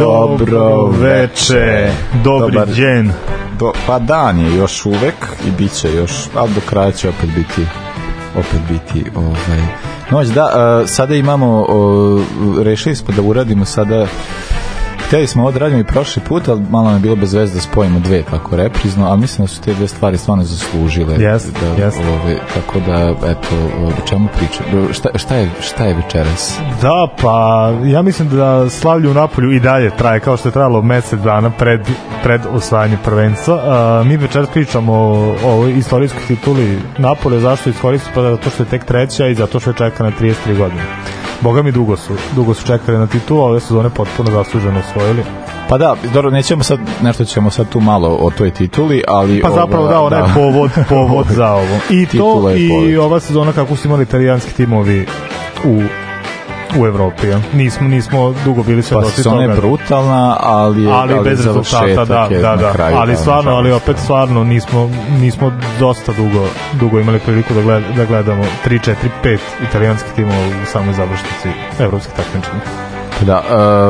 Dobro veče, dobri Dobar. džen. Do, pa dan je još uvek i bit će još, ali do kraja će opet biti opet biti ovaj noć da uh, sada imamo uh, rešili smo da uradimo sada Hteli smo ovo da radimo i prošli put, ali malo nam je bilo bez veze da spojimo dve tako reprizno, ali mislim da su te dve stvari stvarno zaslužile. Jest, da, jest. Ove, tako da, eto, o čemu pričam? Šta, šta, je, šta je večeras? Da, pa ja mislim da slavlje u Napolju i dalje traje kao što je trajalo mesec dana pred, pred osvajanje prvenstva. Uh, mi večeras pričamo o, o istorijskoj tituli Napolja, zašto je istorijski? Pa zato što je tek treća i zato što je čeka na 33 godine. Boga mi dugo su, dugo su čekali na titulu, ove sezone potpuno zasluženo osvojili. Pa da, dobro, nećemo sad, nešto ćemo sad tu malo o toj tituli, ali... Pa zapravo da, ona je povod, povod za ovo. I to, i povod. ova sezona kako su imali italijanski timovi u u Evropi. Ja. Nismo nismo dugo bili Pa sezona je toga. brutalna, ali, je, ali bez rezultata, da, da, da. kraju, ali da, stvarno, ali opet stvarno nismo nismo dosta dugo dugo imali priliku da, gled, da gledamo 3 4 5 italijanskih timova u samoj završnici evropskih takmičenja. Da,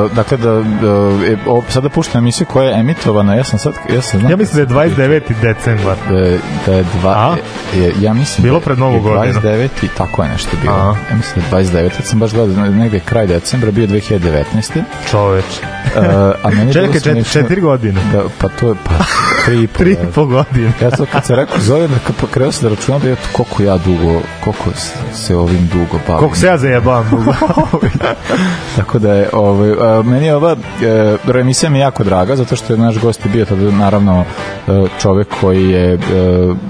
uh, dakle, da, da e, o, sada puštam emisiju koja je emitovana, ja sam sad, ja sam znam... Ja mislim da je 29. decembar. da je, da je dva, A? je, ja mislim Bilo da pred Novu je godinu. 29. i tako je nešto bilo. Aha. Ja mislim da je 29. Ja sam baš gledao negde kraj decembra, bio 2019. Čoveč. Uh, a meni Čekaj, četiri, smešno- četiri godine. Da, pa to je, pa, tri i po, Tri da. i po godine. Ja to kad se rekao zove, da kad krenuo se da računam da je to koliko ja dugo, koliko se ovim dugo bavim. Koliko se ja zajebavam dugo. Tako da je, ovaj, meni je ova e, emisija mi je jako draga, zato što je naš gost je bio tada naravno e, čovek koji je e,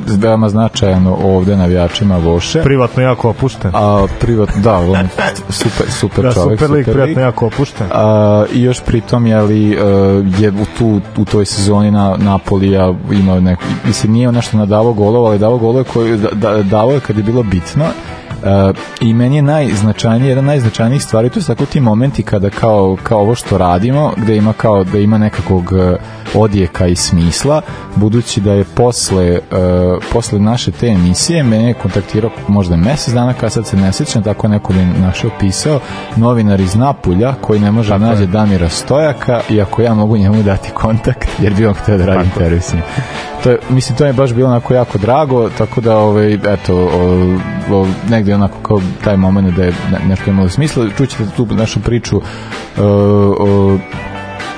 veoma značajan ovde navijačima Voše. Privatno jako opušten. A privatno, da, on super, super Da, čovek. super lik, prijatno jako opušten. A, I još pritom je li e, je u, tu, u toj sezoni na Napolija imao neko, mislim nije on nešto nadavao golova, ali davao golove koji da, da, davao je kad je bilo bitno. Uh, i meni je najznačajniji jedan najznačajnijih stvari to su tako ti momenti kada kao, kao ovo što radimo gde ima kao da ima nekakvog uh, odjeka i smisla budući da je posle uh, posle naše te emisije mene je kontaktirao možda mesec dana kada sad se ne sećam tako neko je našao pisao novinar iz Napulja koji ne može da nađe Damira Stojaka i ako ja mogu njemu dati kontakt jer bi on htio da radi intervju s njim to je, mislim, to mi je baš bilo onako jako drago, tako da, ovaj, eto, o, o, negde onako kao taj moment da je ne, nešto imalo smisla, čućete tu našu priču o, o,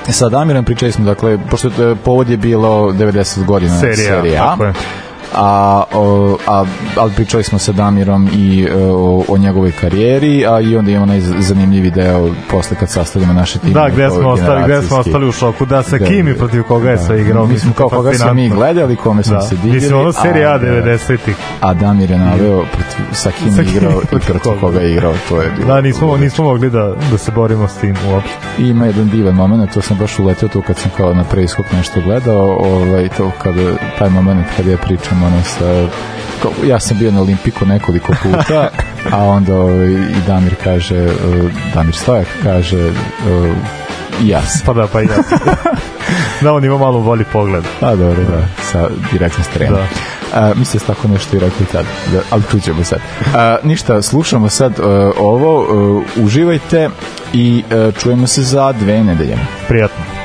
sa Damirom pričali smo, dakle, pošto e, povod je bilo 90 godina Serija, serija. A, o, a, ali pričali smo sa Damirom i e, o, o njegovoj karijeri, a i onda imamo zanimljivi deo posle kad sastavljamo naše time. Da, gde smo ostali, gde smo ostali u šoku, da sa Da, kim i protiv koga je Da. sve igrao. Mi smo kao koga smo mi gledali, kome smo Da. se divili. Mislim, ono serija A da, 90-ih. A Damir je naveo protiv, sa kim Sa je kim igrao i protiv koga. je igrao, to je bilo. Da, nismo, nismo mogli da, da se borimo s tim uopšte. I ima jedan divan moment, to sam baš uletio tu kad sam kao na preiskop nešto gledao, ovaj, to kada, taj moment kada ja pričam ono sa ja sam bio na Olimpiku nekoliko puta, a onda ovaj, i Damir kaže, uh, Damir Stojak kaže, uh, i ja sam. Pa da, pa i ja. da, on ima malo bolji pogled. A dobro, da, sa direktno s terena. Da. A, mi se tako nešto i rekli tad, da, ali čućemo sad. A, ništa, slušamo sad uh, ovo, uh, uživajte i uh, čujemo se za dve nedelje. Prijatno.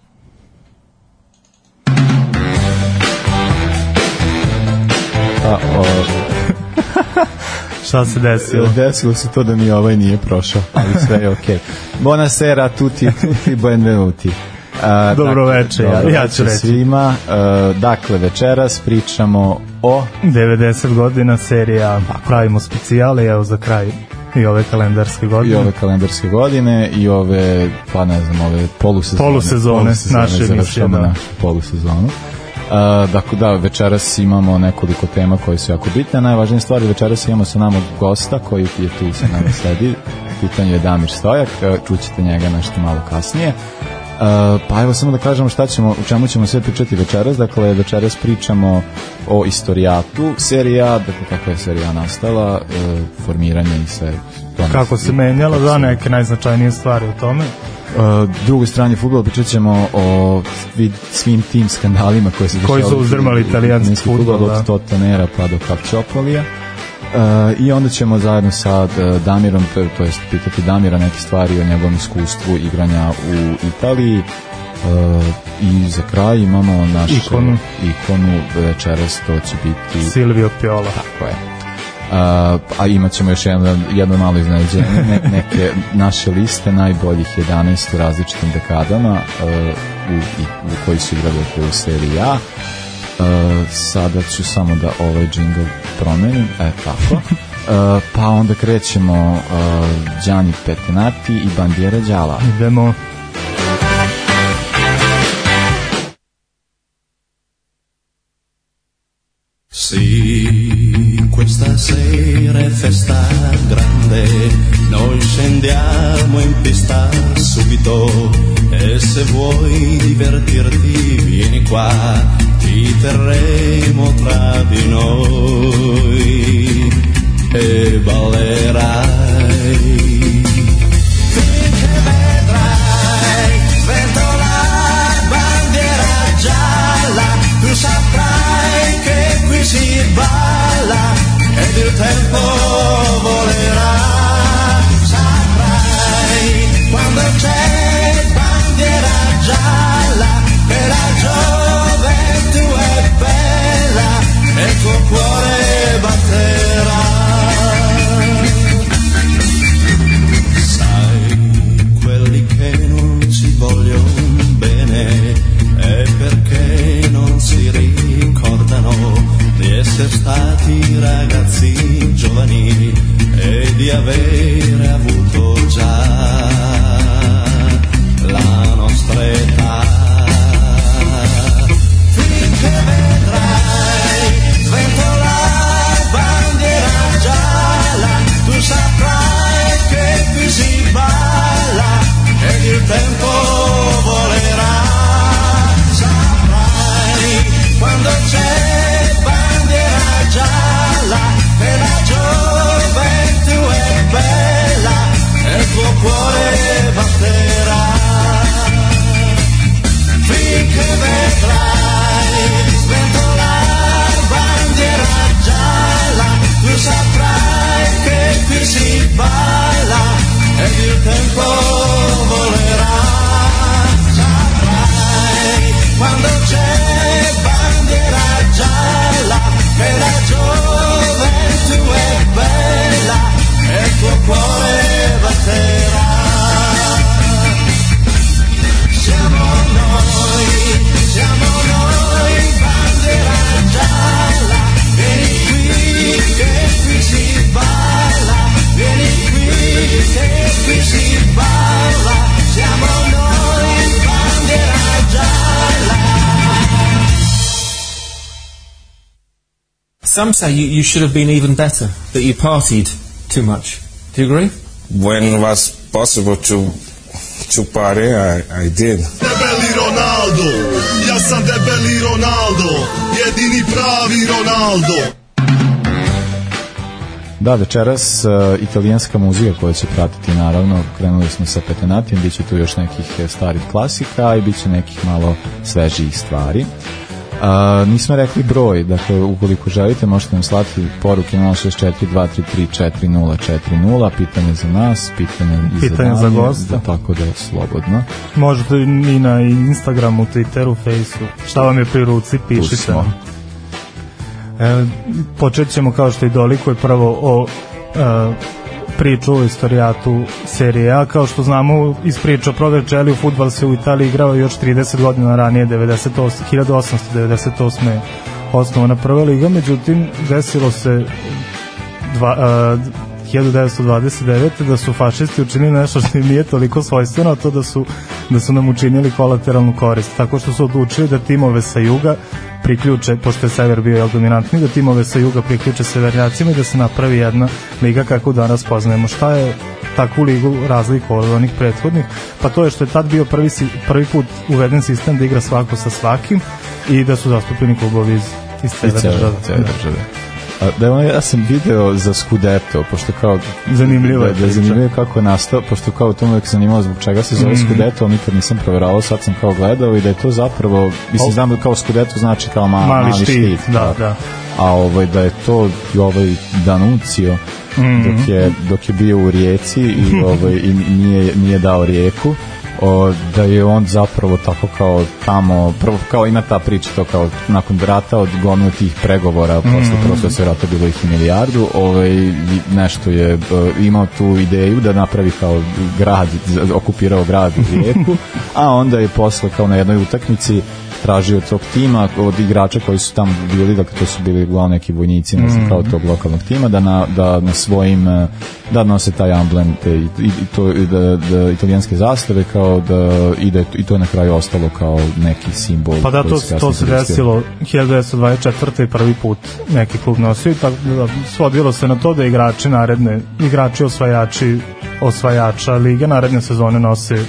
A, o, Šta se desilo? desilo se to da mi ovaj nije prošao, ali sve je okej. Buonasera tutti, tutti benvenuti. A, Dobro veče, ja- dobro ja ću reći. Svima, A, dakle, večeras pričamo o 90 godina serija, pravimo specijale, evo za kraj i ove kalendarske i godine. ove kalendarske godine i ove, pa ne znam, ove polusezone. Polusezone, naše emisije, da. našu polusezonu. Dakle, da, večeras imamo nekoliko tema koje su jako bitne. Najvažnija stvar je večeras imamo sa nama gosta koji je tu sa nama sedi. Pitanje je Damir Stojak, čućete njega nešto malo kasnije. E, pa evo samo da kažemo šta ćemo, u čemu ćemo sve pričati večeras. Dakle, večeras pričamo o istorijatu serija, dakle kako je serija nastala, e, formiranje i sve. Kako se menjala, da, neke najznačajnije stvari u tome. Uh, drugoj strani futbola pričat ćemo o svi, svim tim skandalima koje se Koji su uzdrmali italijanski futbol, futbol da. od Totanera pa do Kapčopolija. Uh, I onda ćemo zajedno sa uh, Damirom, to, to jest pitati Damira neke stvari o njegovom iskustvu igranja u Italiji. Uh, I za kraj imamo našu Ikonu. ikonu večeras, to će biti Silvio Piola. Tako je. A imat ćemo još jedno, jedno malo iznenađenje, ne, neke naše liste najboljih 11 u različitim dekadama uh, u, i, u koji su igrali u seriji A. Uh, sada ću samo da ovaj džingl promenim, e tako. Uh, pa onda krećemo uh, Gianni Petinati i Bandiera Đala. Idemo. Sì, questa sera è festa grande, noi scendiamo in pista subito e se vuoi divertirti vieni qua, ti terremo tra di noi e ballerai. Giovani e di avere avuto Some say you, you should have been even better, that you partied too much. Do you agree? when it was possible to to party, I, I did. Debeli Ronaldo, ja sam debeli Ronaldo, jedini pravi Ronaldo. Da, večeras uh, italijanska muzika koja će pratiti naravno, krenuli smo sa Petenatijem, bit će tu još nekih eh, starih klasika i bit će nekih malo svežijih stvari. Uh, nismo rekli broj, dakle ukoliko želite možete nam slati poruke na 064 233 4040, pitanje za nas, pitanje i Pitanje za gosta. Da, tako da je slobodno. Možete i na Instagramu, Twitteru, Faceu. Šta vam je pri ruci, pišite. E, počet ćemo kao što i dolikuje prvo o e, priču o istorijatu serije A. Kao što znamo iz priča o Proverčeli u futbal se u Italiji igrao još 30 godina ranije, 98, 1898. je osnovana prva liga, međutim desilo se dva, a, 1929. da su fašisti učinili nešto što im nije toliko svojstveno, a to da su, da su nam učinili kolateralnu korist, tako što su odlučili da timove sa juga priključe, pošto je sever bio jel, dominantni, da timove sa juga priključe severnjacima i da se napravi jedna liga kako danas poznajemo. Šta je takvu ligu razliku od onih prethodnih? Pa to je što je tad bio prvi, prvi put uveden sistem da igra svako sa svakim i da su zastupljeni klubovi iz, iz cele, države. Da, ja sam video za Scudetto, pošto kao... Zanimljiva je da, da, zanimljivo je kako je nastao, pošto kao to me uvek zanimalo zbog čega se zove Mhm. Scudetto, ali nikad nisam proveravao, sad sam kao gledao i da je to zapravo, mislim, znam da kao Scudetto znači kao ma, Mali mali, štit, štit, da, da. a ovaj, da je to i ovaj Danucio, Mhm. dok, je, dok je bio u rijeci i, ovaj, i nije, nije dao rijeku, o, da je on zapravo tako kao tamo, prvo kao ima ta priča to kao nakon rata od gomilu tih pregovora posle mm. posle se rata bilo ih i milijardu ovaj, nešto je imao tu ideju da napravi kao grad, okupirao grad u rijeku a onda je posle kao na jednoj utakmici tražio od tog tima, od igrača koji su tamo bili, dakle to su bili uglavnom neki vojnici, ne znam, kao tog lokalnog tima, da na, da na svojim, eh, da nose taj amblem te, i, i, to, i da, da italijanske zastave, kao da, i, da i to je na kraju ostalo kao neki simbol. Pa da, to, se to se desilo 1924. i prvi put neki klub nosio i tako da svodilo se na to da igrači naredne, igrači osvajači osvajača lige naredne sezone nose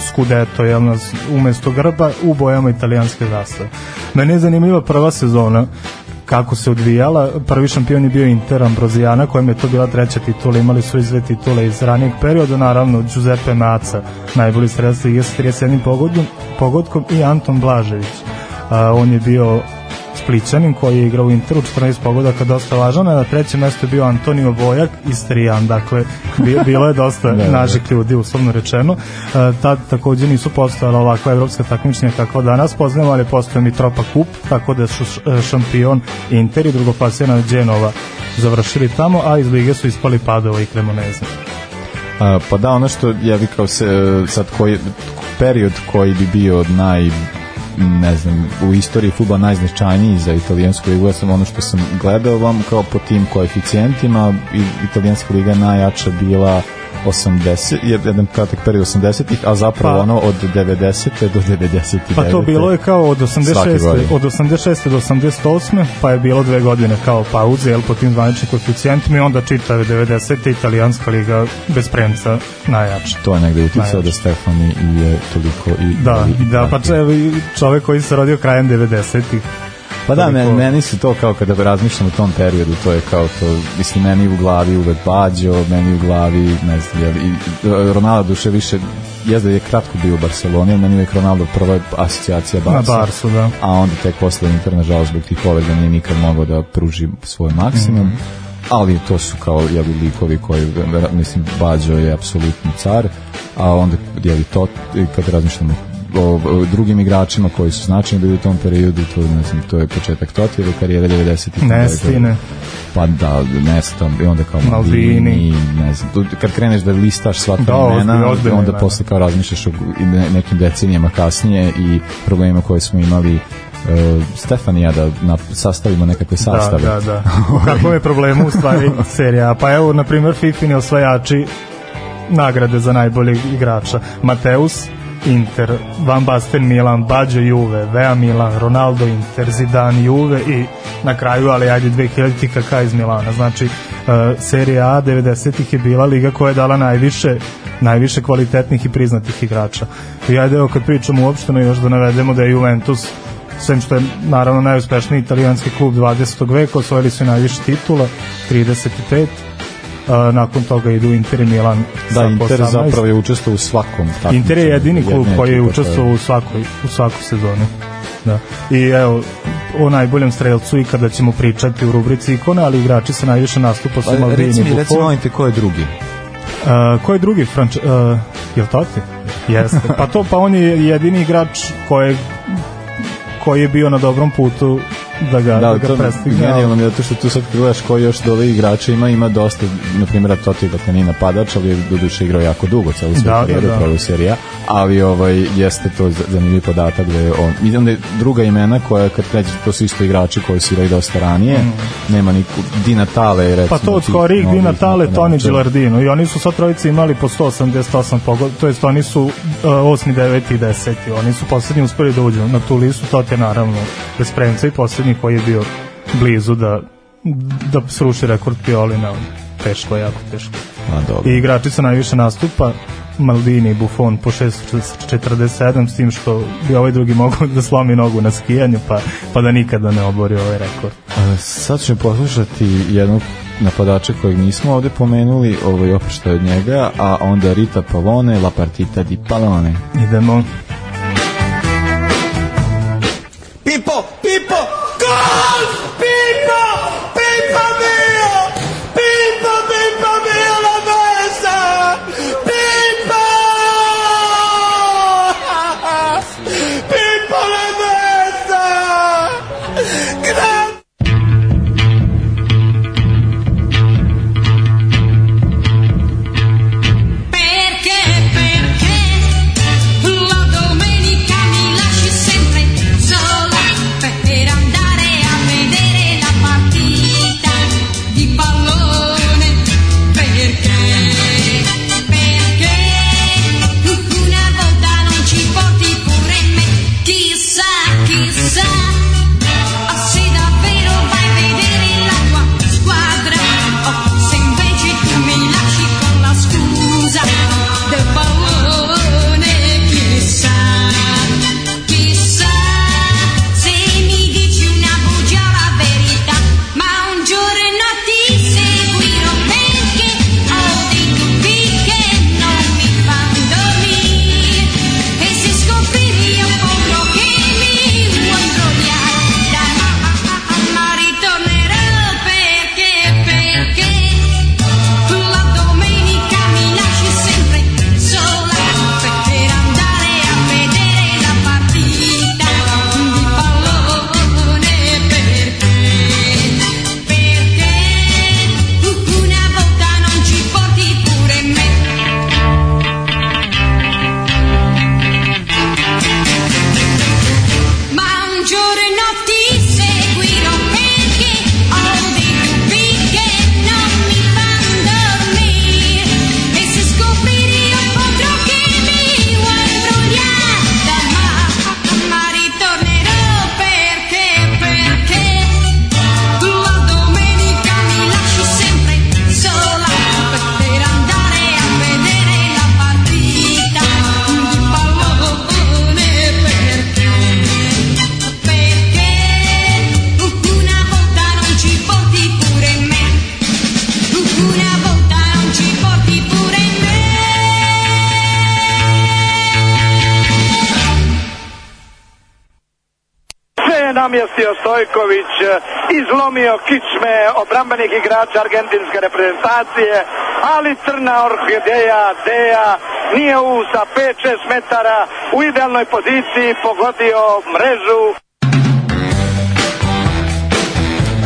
Scudetto, jel nas umesto grba u bojama italijanske zastave. Meni je zanimljiva prva sezona kako se odvijala. Prvi šampion je bio Inter Ambrozijana, kojem je to bila treća titula. Imali su izve titule iz ranijeg perioda, naravno Giuseppe Maca, najbolji strelac lige sa 31 pogodom, pogodkom i Anton Blažević. A, on je bio Splićanin koji je igrao u Interu 14 pogodaka dosta važan, a na trećem mestu je bio Antonio Bojak iz Trijan, dakle bi- bilo je dosta Da, da. naših ljudi uslovno rečeno. E, tad takođe nisu postojala ovakva evropska takmičenja kako danas poznajemo, ali postoje Mitropa Kup, tako da su e, šampion Inter i drugoplasirana Genova završili tamo, a iz lige su ispali Padova i Cremoneze. A, pa da, ono što ja bi kao se, sad koji, period koji bi bio naj ne znam, u istoriji futbola najznačajniji za italijansku ligu, ja sam ono što sam gledao vam kao po tim koeficijentima, italijanska liga najjača bila 80, je- jedan kratak period 80-ih, a zapravo Pa- ono od 90. do 99. Pa to bilo je kao od Svake 86. godine. od 86. do 88. pa je bilo dve godine kao pauze, jel, po tim zvaničnim koeficijentima i onda čitave 90. italijanska liga bez premca najjača. To je negde uticao da Stefani i je toliko i Da, i- i da, pa čovek koji se rodio krajem 90-ih. Pa da, Toliko- meni, meni su to kao kada razmišljam o tom periodu, to je kao to, mislim, meni u glavi uvek Bađo, meni u glavi, ne znam, jel, i, Ronaldo duše više, jezda je kratko bio u Barceloni, meni uvek Ronaldo prva asocijacija Na Barca. Barsu, da. A onda tek posle Inter, nažalost, zbog tih povreda nije nikad mogao da pruži svoj maksimum. Mhm. ali to su kao jeli likovi koji mislim Bađo je apsolutni car a onda jeli to kad razmišljamo o, o drugim igračima koji su značajni bili u tom periodu to ne znam to je početak Totijeve karijere 90-ih Nestine. pa da Nesta i onda kao Maldini. Maldini ne znam tu, kad kreneš da listaš sva ta Da, imena ozbiljna onda imena. posle kao razmišljaš o i ne- nekim decenijama kasnije i problemima koje smo imali uh, Stefanija da na, sastavimo nekakve sastave Da, da, da. U kakvom je problemu u stvari serija? Pa evo, na primjer, Fifini osvajači nagrade za najboljeg igrača. Mateus, Inter, Van Basten Milan, Baggio Juve, Vea Milan, Ronaldo Inter, Zidane Juve i na kraju, ali ajde 2000 KK iz Milana. Znači, uh, serija A 90-ih je bila liga koja je dala najviše najviše kvalitetnih i priznatih igrača. I ajde, evo kad pričamo uopšteno još da navedemo da je Juventus sem što je naravno najuspešniji italijanski klub 20. veka, osvojili su najviše titula, 35, a, nakon toga idu Inter i Milan Da, Inter 18. zapravo je učestvovao u svakom takmičenju. Inter je jedini klub koji je učestvovao u svakoj, u svakoj sezoni. Da. I evo, o najboljem strelcu i kada ćemo pričati u rubrici ikone, ali igrači sa najviše nastupa su Pa, Maldini reci Buffon. molim te, ko je drugi? Uh, ko je drugi Franč... Uh, je li to ti? Jeste. Pa to, pa on je jedini igrač koji koji je bio na dobrom putu da ga, da, Da, ga to prestigne. genijalno mi je zato što tu sad gledaš ko još ovih igrača ima, ima dosta, na primjer Toti dakle nije napadač, ali je doduše igrao jako dugo, celu svoju Da, da, karijeru, da. prvo serija, ali ovaj, jeste to zanimljiv podatak da je on, i onda je druga imena koja kad krećeš, to su isto igrači koji su igrali dosta ranije, nema niku, Di Natale recimo Pa to od Korik, Di Natale, Toni. Gilardino i oni su sva trojica imali po 188 pogod, to jest oni su uh, 8, 9 i 10 oni su poslednji uspeli da uđu na tu listu, to je naravno bez premca i poslednji koji je bio blizu da da sruši rekord Piolina teško, jako teško A, dobro. i igrači sa najviše nastupa Maldini i Buffon po 6.47 s tim što bi ovaj drugi mogao da slomi nogu na skijanju pa, pa da nikada ne obori ovaj rekord A, Sad ćemo poslušati jednog napadača kojeg nismo ovde pomenuli, ovaj opet što je od njega, a onda Rita Pavone, La Partita di Palone. idemo Pippo, namjestio Stojković, izlomio kičme obrambenih igrača argentinske reprezentacije, ali crna orhideja, Deja, nije u sa 5-6 metara u idealnoj poziciji pogodio mrežu.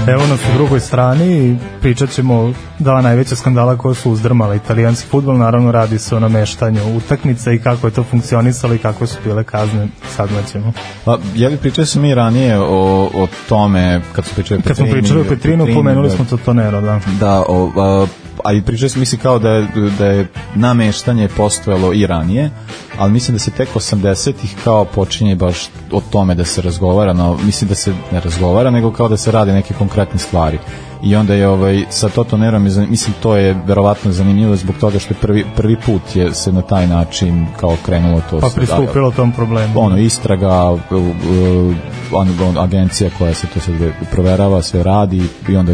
Evo nas u drugoj strani i pričat ćemo dva najveća skandala koja su uzdrmala italijanski futbol. Naravno radi se o nameštanju utakmica i kako je to funkcionisalo i kako su bile kazne. Sad ćemo. Pa, je li pričali smo mi ranije o, o tome, kad smo pričali o Kad smo Petrini, pričali o Petrinu, pomenuli da- smo Totonero, da. Da, o, a, a i pričali smo misli kao da je, da je nameštanje postojalo i ranije, ali mislim da se tek 80-ih kao počinje baš o tome da se razgovara, no, mislim da se ne razgovara, nego kao da se rade neke konkretne stvari. I onda je ovaj, sa Totonerom, je zanim- mislim to je verovatno zanimljivo zbog toga što je prvi, prvi put je se na taj način kao krenulo to Pa se- pristupilo tom problemu. ono istraga u- u- on, on, agencija koja se to sve proverava sve radi i onda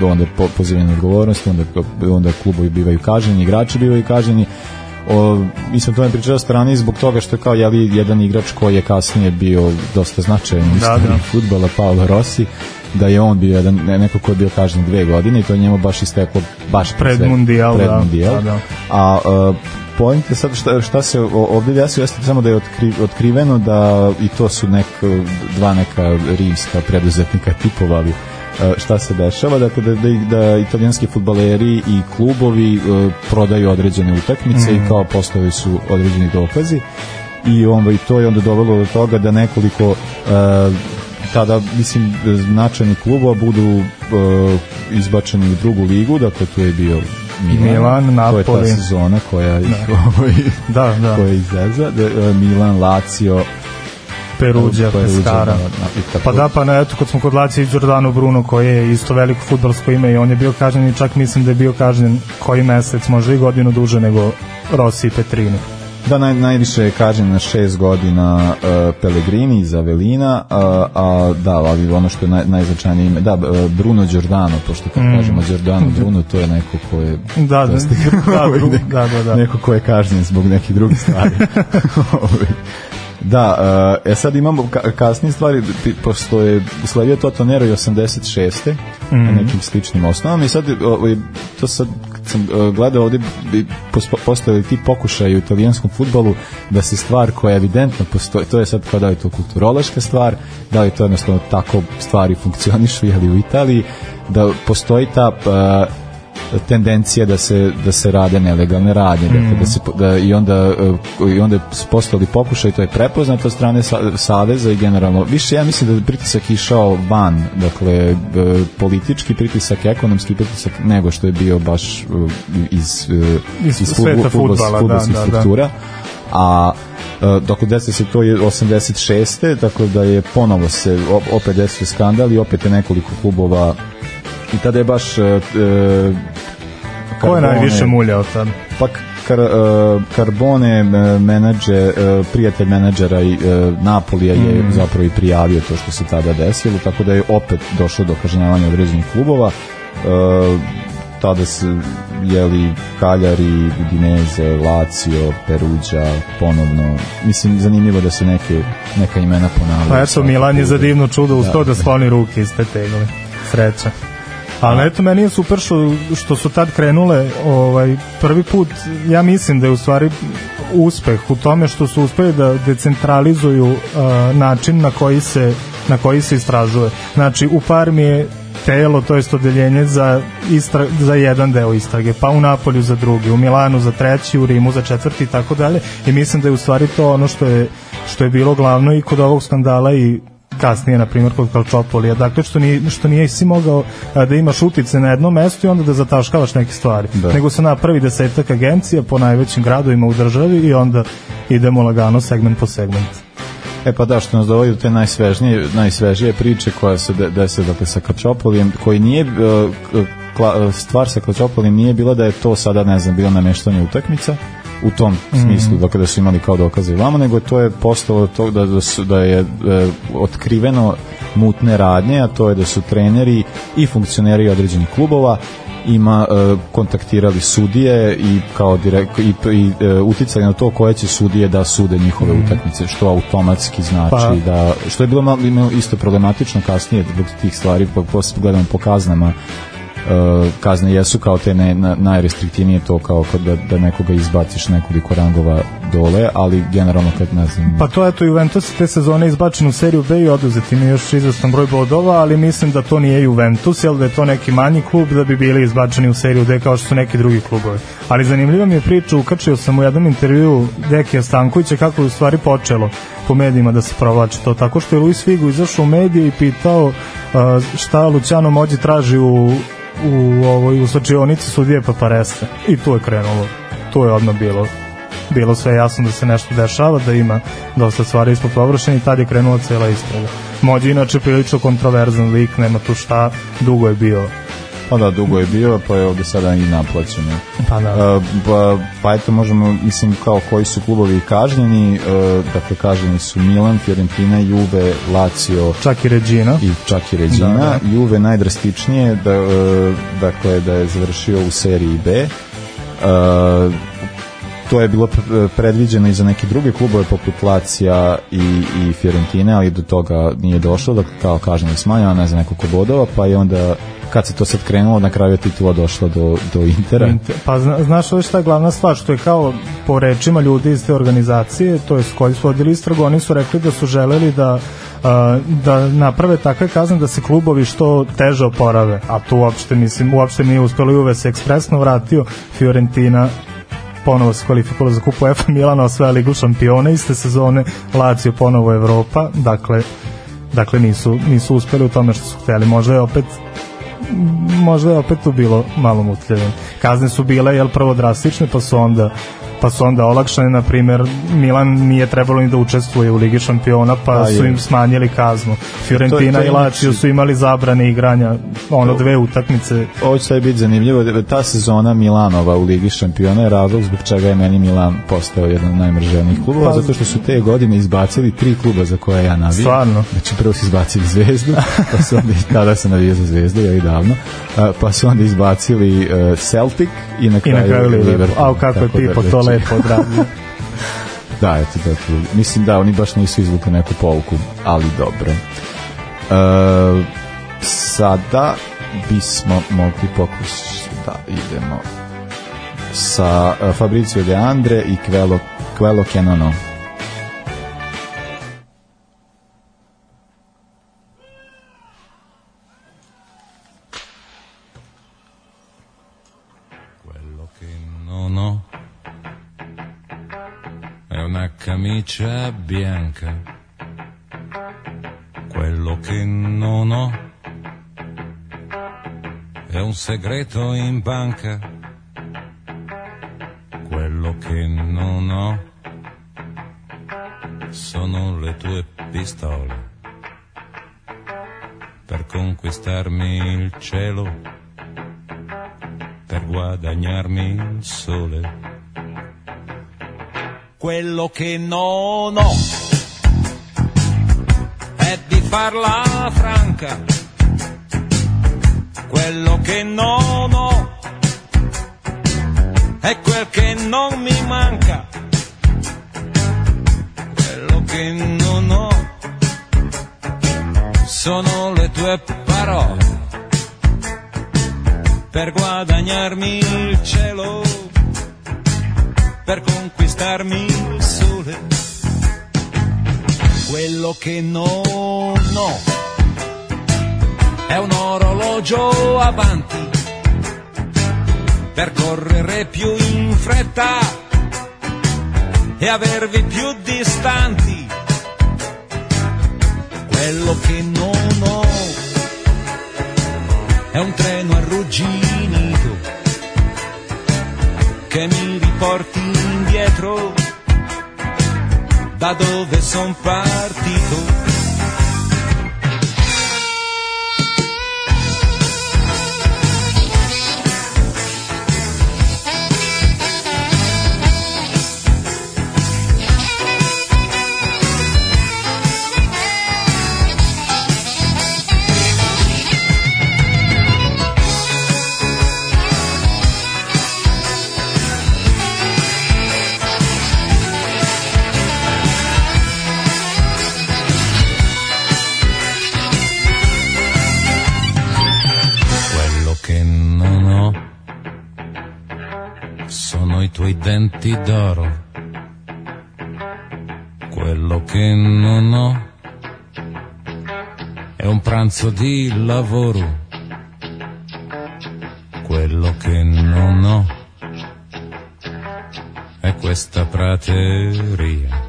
i onda po, pozivanje na odgovornost onda onda klubovi bivaju kažnjeni igrači bivaju kažnjeni o, mi smo o tome pričali strani zbog toga što je kao jeli, jedan igrač koji je kasnije bio dosta značajan u Da, da. fudbala Paolo Rossi da je on bio jedan, ne- neko ko je bio kažnjen dve godine i to je njemu baš isteklo baš Pred sve- mundijal, pred da, mundijal. da, da. a uh, point je sad šta, šta se ovdje desi, jeste samo da je otkri, otkriveno da i to su nek, dva neka rimska preduzetnika tipovali šta se dešava, dakle da, da, da italijanski futbaleri i klubovi e, prodaju određene utakmice i kao postoje su određeni dokazi. I onda i to je onda dovelo do toga da nekoliko e, tada mislim značajni klubova budu e, izbačeni u drugu ligu, dakle tu je bio Milan, Milan, to je ta Napoli. sezona koja ih ovaj, Da, da. koja izveza, da, e, Milan, Lazio, Peruđa, Pescara. da, da. Pa da, pa na, eto, kad smo kod Laci i Giordano Bruno, koji je isto veliko futbalsko ime i on je bio kažnjen i čak mislim da je bio kažnjen koji mesec, možda i godinu duže nego Rossi i Petrini. Da, naj, najviše je kažen na šest godina uh, Pellegrini iz Avelina, a, a da, ali ono što je naj, najznačajnije ime, da, uh, Bruno Giordano, pošto kad mm. kažemo Giordano Bruno, to je neko ko je Da, da, da, da, da, da. neko ko je kažnjen zbog nekih drugih stvari. Da, uh, e sad imamo ka kasnije stvari, pošto je sledio Toto Nero i 86. Mhm. na nekim sličnim osnovama i sad ovaj, to sad sam uh, gledao ovdje postojali ti pokušaji u italijanskom futbolu da se stvar koja evidentno postoji, to je sad kao da li je to kulturološka stvar, da li to jednostavno tako stvari funkcionišu jeli u Italiji, da postoji ta uh, tendencija da se da se rade nelegalne radnje dakle da se po- da i onda uh, i onda su postojali pokušaj to je prepoznato od strane sa, saveza i generalno više ja mislim da je pritisak išao van dakle uh, politički pritisak ekonomski pritisak nego što je bio baš uh, iz Iz iz fudbala, da, da, da. struktura a uh, dok desi se to je 86. dakle da je ponovo se op- opet desio skandal i opet je nekoliko klubova i tada je baš uh, uh, Ko je najviše muljao tad? pa kar, uh, Carbone uh, menadžer, uh, prijatelj menadžera i uh, Napolija je Mm. zapravo i prijavio to što se tada desilo, tako da je opet došlo do kažnjavanja određenih klubova. Uh, tada se jeli Kaljari, Udineze, Lazio, Peruđa, ponovno. Mislim, zanimljivo da se neke, neka imena ponavljaju. Pa eto, Milan je za divno čudo uspeo Da. da skloni ruke iz te tegle. Sreća. Ali eto, meni je super što, što su tad krenule ovaj, prvi put, ja mislim da je u stvari uspeh u tome što su uspeli da decentralizuju uh, način na koji se na koji se istražuje. Znači, u Parmi je telo, to jest odeljenje za, istra, za jedan deo istrage, pa u Napolju za drugi, u Milanu za treći, u Rimu za četvrti i tako dalje. I mislim da je u stvari to ono što je, što je bilo glavno i kod ovog skandala i kasnije, na primjer, kod Kalčopolija. Dakle, što, nije, što nije si mogao a, da imaš utice na jednom mestu i onda da zataškavaš neke stvari. Da. Nego se napravi desetak agencija po najvećim gradovima u državi i onda idemo lagano segment po segment. E pa da, što nas dovodi do te najsvežnije, najsvežije priče koja se de, desi dakle, sa Kačopolijem, koji nije, uh, kla, stvar sa Kačopolijem nije bila da je to sada, ne znam, bilo nameštanje utakmica, u tom smislu, dakle da su imali kao dokaze i vamo, nego to je postalo to da, da, su, da je e, otkriveno mutne radnje, a to je da su treneri i funkcioneri određenih klubova ima e, kontaktirali sudije i kao direkt i, i e, uticali na to koje će sudije da sude njihove utakmice što automatski znači Pa- da što je bilo malo isto problematično kasnije zbog tih stvari po, po, gledamo po kaznama kazne jesu kao te ne, na, najrestriktivnije to kao kod da, da nekoga izbaciš nekoliko rangova dole, ali generalno kad ne znam Pa to je to Juventus te sezone izbačen u seriju B i oduzet im je još izvestan broj bodova, ali mislim da to nije Juventus, jel da je to neki manji klub da bi bili izbačeni u seriju D kao što su neki drugi klubovi. Ali zanimljiva mi je priča, ukačio sam u jednom intervju Dekija Stankovića kako je u stvari počelo po medijima da se provlači to, tako što je Luis Figo izašao u medije i pitao uh, šta Luciano Mođi traži u u ovoj u slačionici sudije Papareste i tu je krenulo tu je odmah bilo bilo sve jasno da se nešto dešava, da ima dosta stvari ispod površine i tad je krenula cela istraga. Mođi inače prilično kontroverzan lik, nema tu šta, dugo je bio. Pa da dugo je bio pa je ovde sada i naplaćeno Pa da. Uh, pa, pa eto možemo, mislim kao koji su klubovi kažnjeni, uh, dakle kažnjeni su Milan, Fiorentina, Juve, Lazio Čak i Regina. i čak i Regina. Da, da. Juve najdrastičnije, da, uh, dakle da je završio u seriji B. Uh, to je bilo pre- predviđeno i za neke druge klubove poput Lacija i, i Fiorentine, ali do toga nije došlo, da kao kažem je smanjena, ne znam, nekoliko bodova, pa je onda kad se to sad krenulo, na kraju je titula došla do, do Intera. Inter- Pa zna, znaš ovo šta je glavna stvar, što je kao po rečima ljudi iz te organizacije, to je s koji su vodili istragu, oni su rekli da su želeli da da naprave takve kazne da se klubovi što teže oporave, a tu uopšte mislim, uopšte nije uspelo i uve se ekspresno vratio Fiorentina ponovo se kvalifikovala za kupu UEFA Milana osvaja ligu šampiona iste sezone Lazio ponovo Evropa dakle dakle nisu, nisu uspeli u tome što su hteli možda je opet možda je opet tu bilo malo mutljeve. Kazne su bile jel prvo drastične, pa su onda pa su onda olakšane, na primer Milan nije trebalo ni da učestvuje u Ligi šampiona, pa Pa su im smanjili kaznu. Fiorentina To je- to je i Lazio inače- su imali zabrane igranja, ono dve utakmice. Ovo će sad biti zanimljivo, da ta sezona Milanova u Ligi šampiona je razlog zbog čega je meni Milan postao jedan od najmrženijih klubova, Pa- zato što su te godine izbacili tri kluba za koje ja navijam. Stvarno? Znači prvo su izbacili Zvezdu, pa su onda, tada sam navijao za Zvezdu, ja i davno, a, pa su onda izbacili uh, Celtic i na I kraju, na kraju Liverpool. Liverpool. A kako je da, Pipo to znači, lepo odradio. Da, eto, da, tu, mislim da oni baš nisu izvukli neku pouku, ali dobro. E, sada bismo mogli pokušati da idemo sa uh, Fabricio De Andre i Quello, Quello che camicia bianca. Quello che non ho è un segreto in banca. Quello che non ho sono le tue pistole per conquistarmi il cielo per guadagnarmi il sole. Quello che non ho è di farla franca. Quello che non ho è quel che non mi manca. Quello che non ho sono le tue parole per guadagnarmi il cielo, per conquistarmi il sole. Quello che non ho è un orologio avanti per correre più in fretta e avervi più distanti. Quello che non ho è un treno arrugginito che mi riporti indietro da dove son partito. Tuoi denti d'oro. Quello che non ho è un pranzo di lavoro. Quello che non ho è questa prateria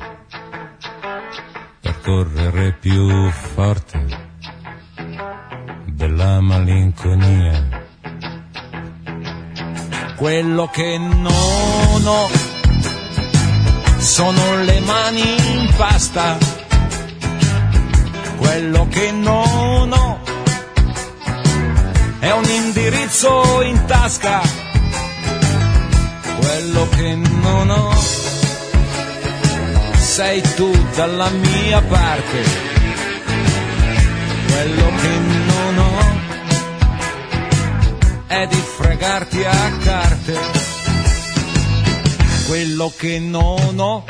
per correre più forte della malinconia. Quello che non ho sono le mani in pasta. Quello che non ho è un indirizzo in tasca. Quello che non ho sei tu dalla mia parte. Quello che non ho è di fregarti a carte. quello che non ho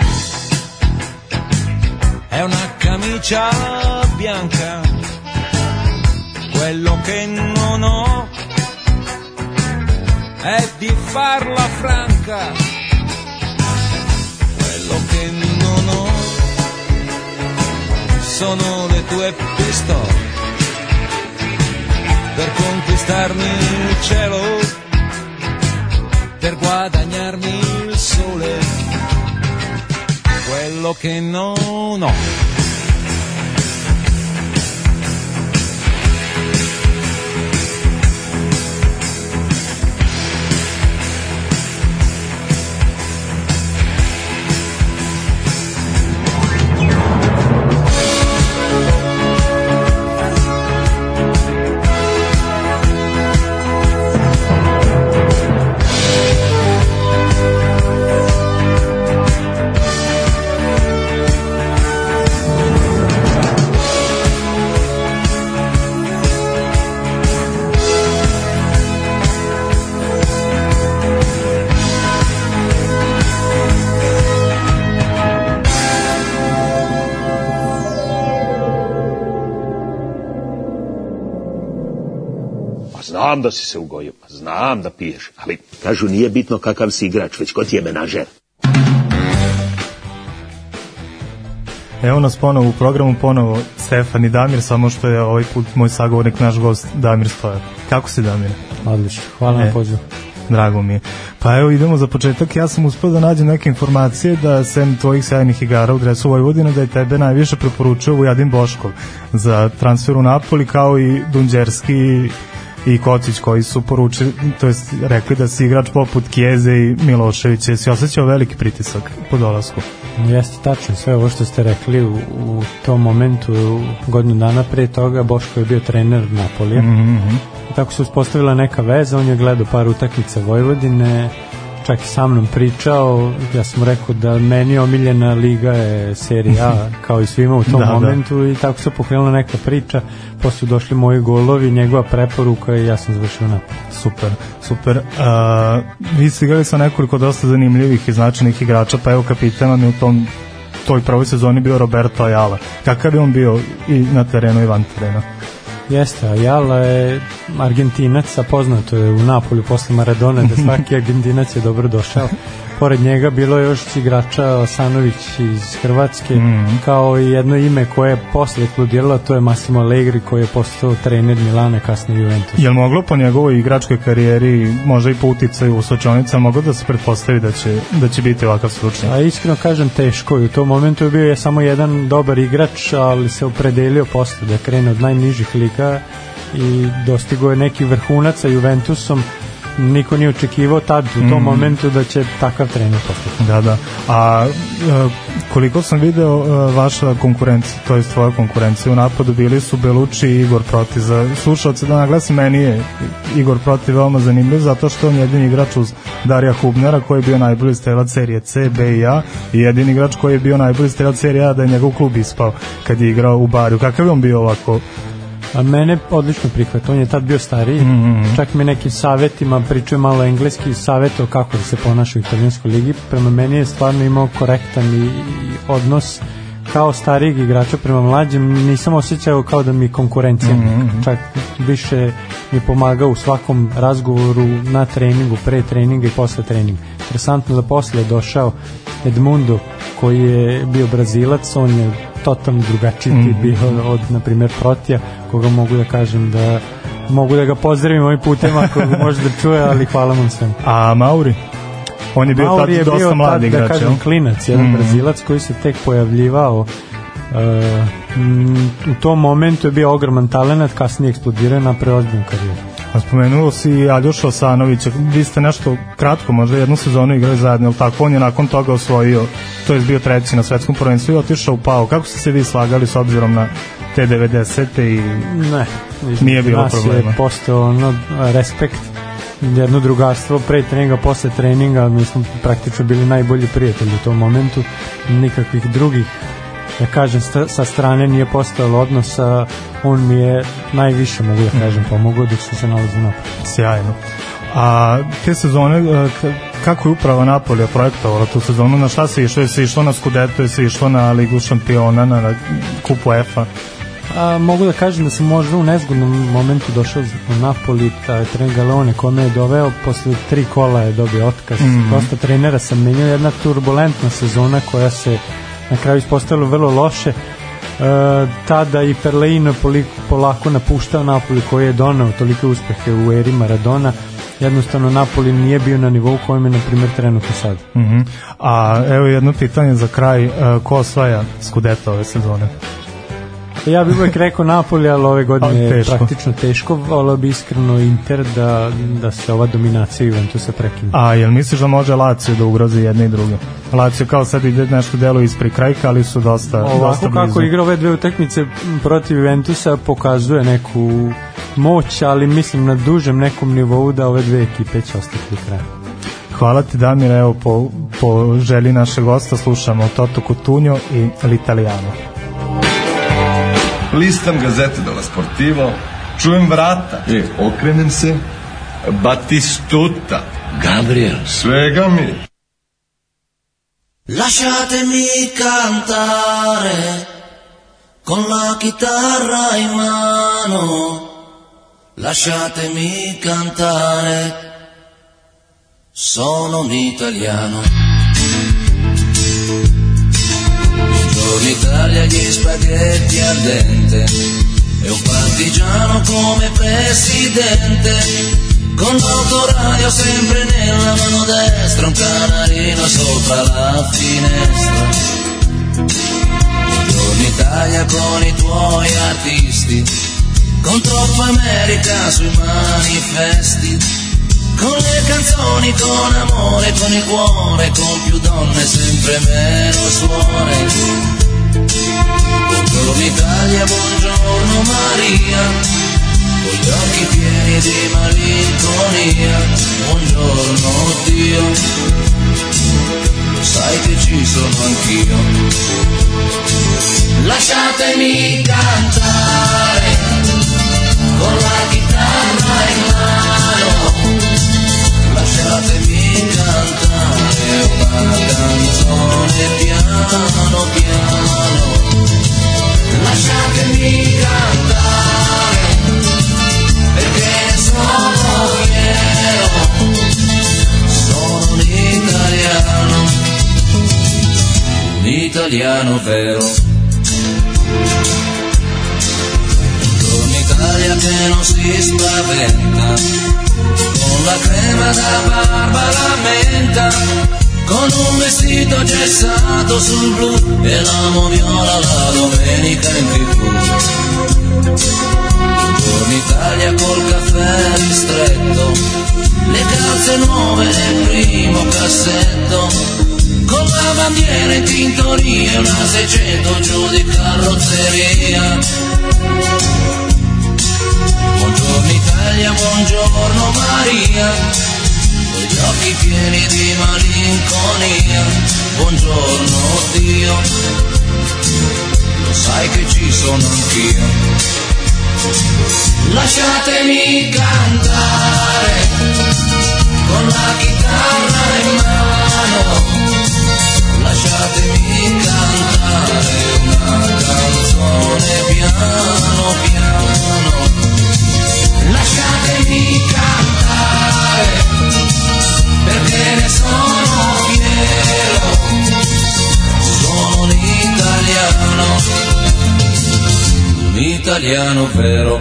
è una camicia bianca, quello che non ho è di farla franca, quello che non ho sono le tue pistole per conquistarmi il cielo, per guadagnarmi il sole, quello che non ho. Znam da si se ugojio, pa znam da piješ, ali kažu nije bitno kakav si igrač, već ko ti je menažer. Evo nas ponovo u programu, ponovo Stefan i Damir, samo što je ovaj put moj sagovornik, naš gost Damir Stojar. Kako si Damir? Odlično, hvala na E. pozivu. Drago mi je. Pa evo idemo za početak. Ja sam uspio da nađem neke informacije da sem tvojih sjajnih igara u dresu Vojvodina da je tebe najviše preporučio Vujadin Boškov za transfer u Napoli kao i Dunđerski i Kocić koji su poručili, to jest rekli da si igrač poput Kijeze i Miloševića. Jesi osjećao veliki pritisak po dolasku? Jeste tačno sve ovo što ste rekli u, u tom momentu godinu dana pre toga Boško je bio trener Napolija mhm. I tako se uspostavila neka veza on je gledao par utakmica Vojvodine čak i sa mnom pričao ja sam rekao da meni omiljena liga je serija kao i svima u tom Da, da. momentu i tako se pokrenula neka priča posle došli moji golovi njegova preporuka i ja sam završio Napoli Super, super. Uh, vi ste igrali sa nekoliko dosta zanimljivih i značajnih igrača, pa evo kapitan vam je u tom toj prvoj sezoni bio Roberto Ayala. Kakav je on bio i na terenu i van terena? Jeste, Ayala je Argentinac, a poznato je u Napolju posle Maradona da svaki Argentinac je dobro došao. Pored njega bilo je još igrača Osanović iz Hrvatske, Mhm. kao i jedno ime koje je posle eksplodiralo, to je Massimo Allegri koji je postao trener Milana, kasnije Juventus. Je li moglo po njegovoj igračkoj karijeri, možda i po uticaju u slučajnica, moglo da se pretpostavi da će, da će biti ovakav slučaj? A iskreno kažem teško i u tom momentu je bio je samo jedan dobar igrač, ali se opredelio posle da krene od najnižih liga i dostigo je neki vrhunac sa Juventusom niko nije očekivao tad u tom Mhm. momentu da će takav trener postati. Da, da. A e, koliko sam video e, vaša konkurencija, to je tvoja konkurencija u napadu, bili su Belucci i Igor Proti. Za slušalce da naglasim, meni je Igor Proti veoma zanimljiv zato što on je jedini igrač uz Darija Hubnera koji je bio najbolji strelac serije C, B i A i jedini igrač koji je bio najbolji strelac serije A da je njegov klub ispao kad je igrao u Bariju. Kakav je on bio ovako? A mene odlično prihvat, on je tad bio stariji, Mhm. čak mi nekim savetima pričao malo engleski, savjetao kako da se ponaša u italijanskoj ligi, prema meni je stvarno imao korektan i, i odnos kao starijeg igrača prema mlađim, nisam osjećao kao da mi konkurencija, Mhm. čak više mi je pomagao u svakom razgovoru na treningu, pre treninga i posle treninga. Interesantno da posle je došao Edmundo koji je bio brazilac, on je totalno drugačiji tip Mhm. bio od, na primjer, Protija, koga mogu da kažem da mogu da ga pozdravim ovim putem ako ga može da čuje, ali hvala vam svem. A Mauri? On je bio Mauri tad je dosta bio mlad tad, igrač, da kažem, jel? klinac, jedan Mhm. brazilac koji se tek pojavljivao e, m, u tom momentu je bio ogroman talent, kasnije eksplodirao na preozbiljnu karijeru. A spomenuo si Aljoša Osanovića, vi ste nešto kratko, možda jednu sezonu igrali zajedno, ali tako, on je nakon toga osvojio, to je bio treći na svetskom prvenstvu i otišao u Pau. Kako ste se vi slagali s obzirom na te 90. i Ne, Nije bilo nas problema. je postao ono, respekt jedno drugarstvo pre treninga, posle treninga mi smo praktično bili najbolji prijatelji u tom momentu nikakvih drugih da kažem sta- sa strane nije postojalo odnosa on mi je najviše mogu da kažem pomogao dok sam se nalazio napred sjajno. A te sezone, e, ka- kako je uprava Napolija projektovala tu sezonu, na šta se išlo, je se išlo na Scudetto, je se išlo na Ligu šampiona, na, na kupu EFA. A, mogu da kažem da sam možda u nezgodnom momentu došao u Napoli, taj trener Galeone ko me je doveo, posle tri kola je dobio otkaz. Mhm. Dosta trenera sam menjao, jedna turbulentna sezona koja se na kraju ispostavila vrlo loše. E, tada i Perleino polako napuštao Napoli koji je donao tolike uspehe u eri Maradona jednostavno Napoli nije bio na nivou kojem je na primjer trenutno sad. Mhm. A evo jedno pitanje za kraj, uh, ko osvaja Scudetto ove sezone? Ja bih uvek rekao Napoli, ali ove godine je teško. praktično teško, volio bi iskreno Inter da, da se ova dominacija Juventusa prekine. A jel misliš da može Lazio da ugrozi jedne i druge? Lazio kao sad ide nešto delo ispred krajka, ali su dosta, dosta Ovako blizu. kako igra ove dve utakmice protiv Juventusa pokazuje neku moć, ali mislim na dužem nekom nivou da ove dve ekipe će ostati kraja. Hvala ti Damir, evo po, po želji našeg gosta slušamo Toto Cutugno i L'Italiano. Listam gazete della Sportivo, čujem vrata, e, okrenem se, Batistuta, Gabriel, svega mi. Lasciatemi cantare con la chitarra in mano. Lasciatemi cantare. Sono un italiano. Buongiorno Italia, gli spaghetti al dente. E un partigiano come presidente. Con l'autoradio sempre nella mano destra, un canarino sopra la finestra. Buongiorno Italia con i tuoi artisti, con troppa America sui manifesti, con le canzoni, con amore, con il cuore, con più donne, sempre meno suore. Buongiorno Italia, buongiorno Maria, con gli occhi pieni di malinconia, buongiorno Dio, sai che ci sono anch'io. Lasciatemi cantare con la una canzone piano piano, lasciatemi cantare perché sono fiero, sono un italiano, un italiano vero. Buongiorno Italia che non si spaventa, con la crema da barba la con un vestito gessato sul blu e l'amo viola la domenica in tv. Buongiorno Italia col caffè ristretto, le calze nuove nel primo cassetto, con la bandiera in tintoria una 600 giù di carrozzeria. Buongiorno Italia, buongiorno Maria, occhi pieni di malinconia. Buongiorno Dio, lo sai che ci sono anch'io. Lasciatemi cantare con la chitarra in mano, lasciatemi cantare una canzone piano piano, lasciatemi cantare perché ne sono fiero, sono un italiano un italiano vero.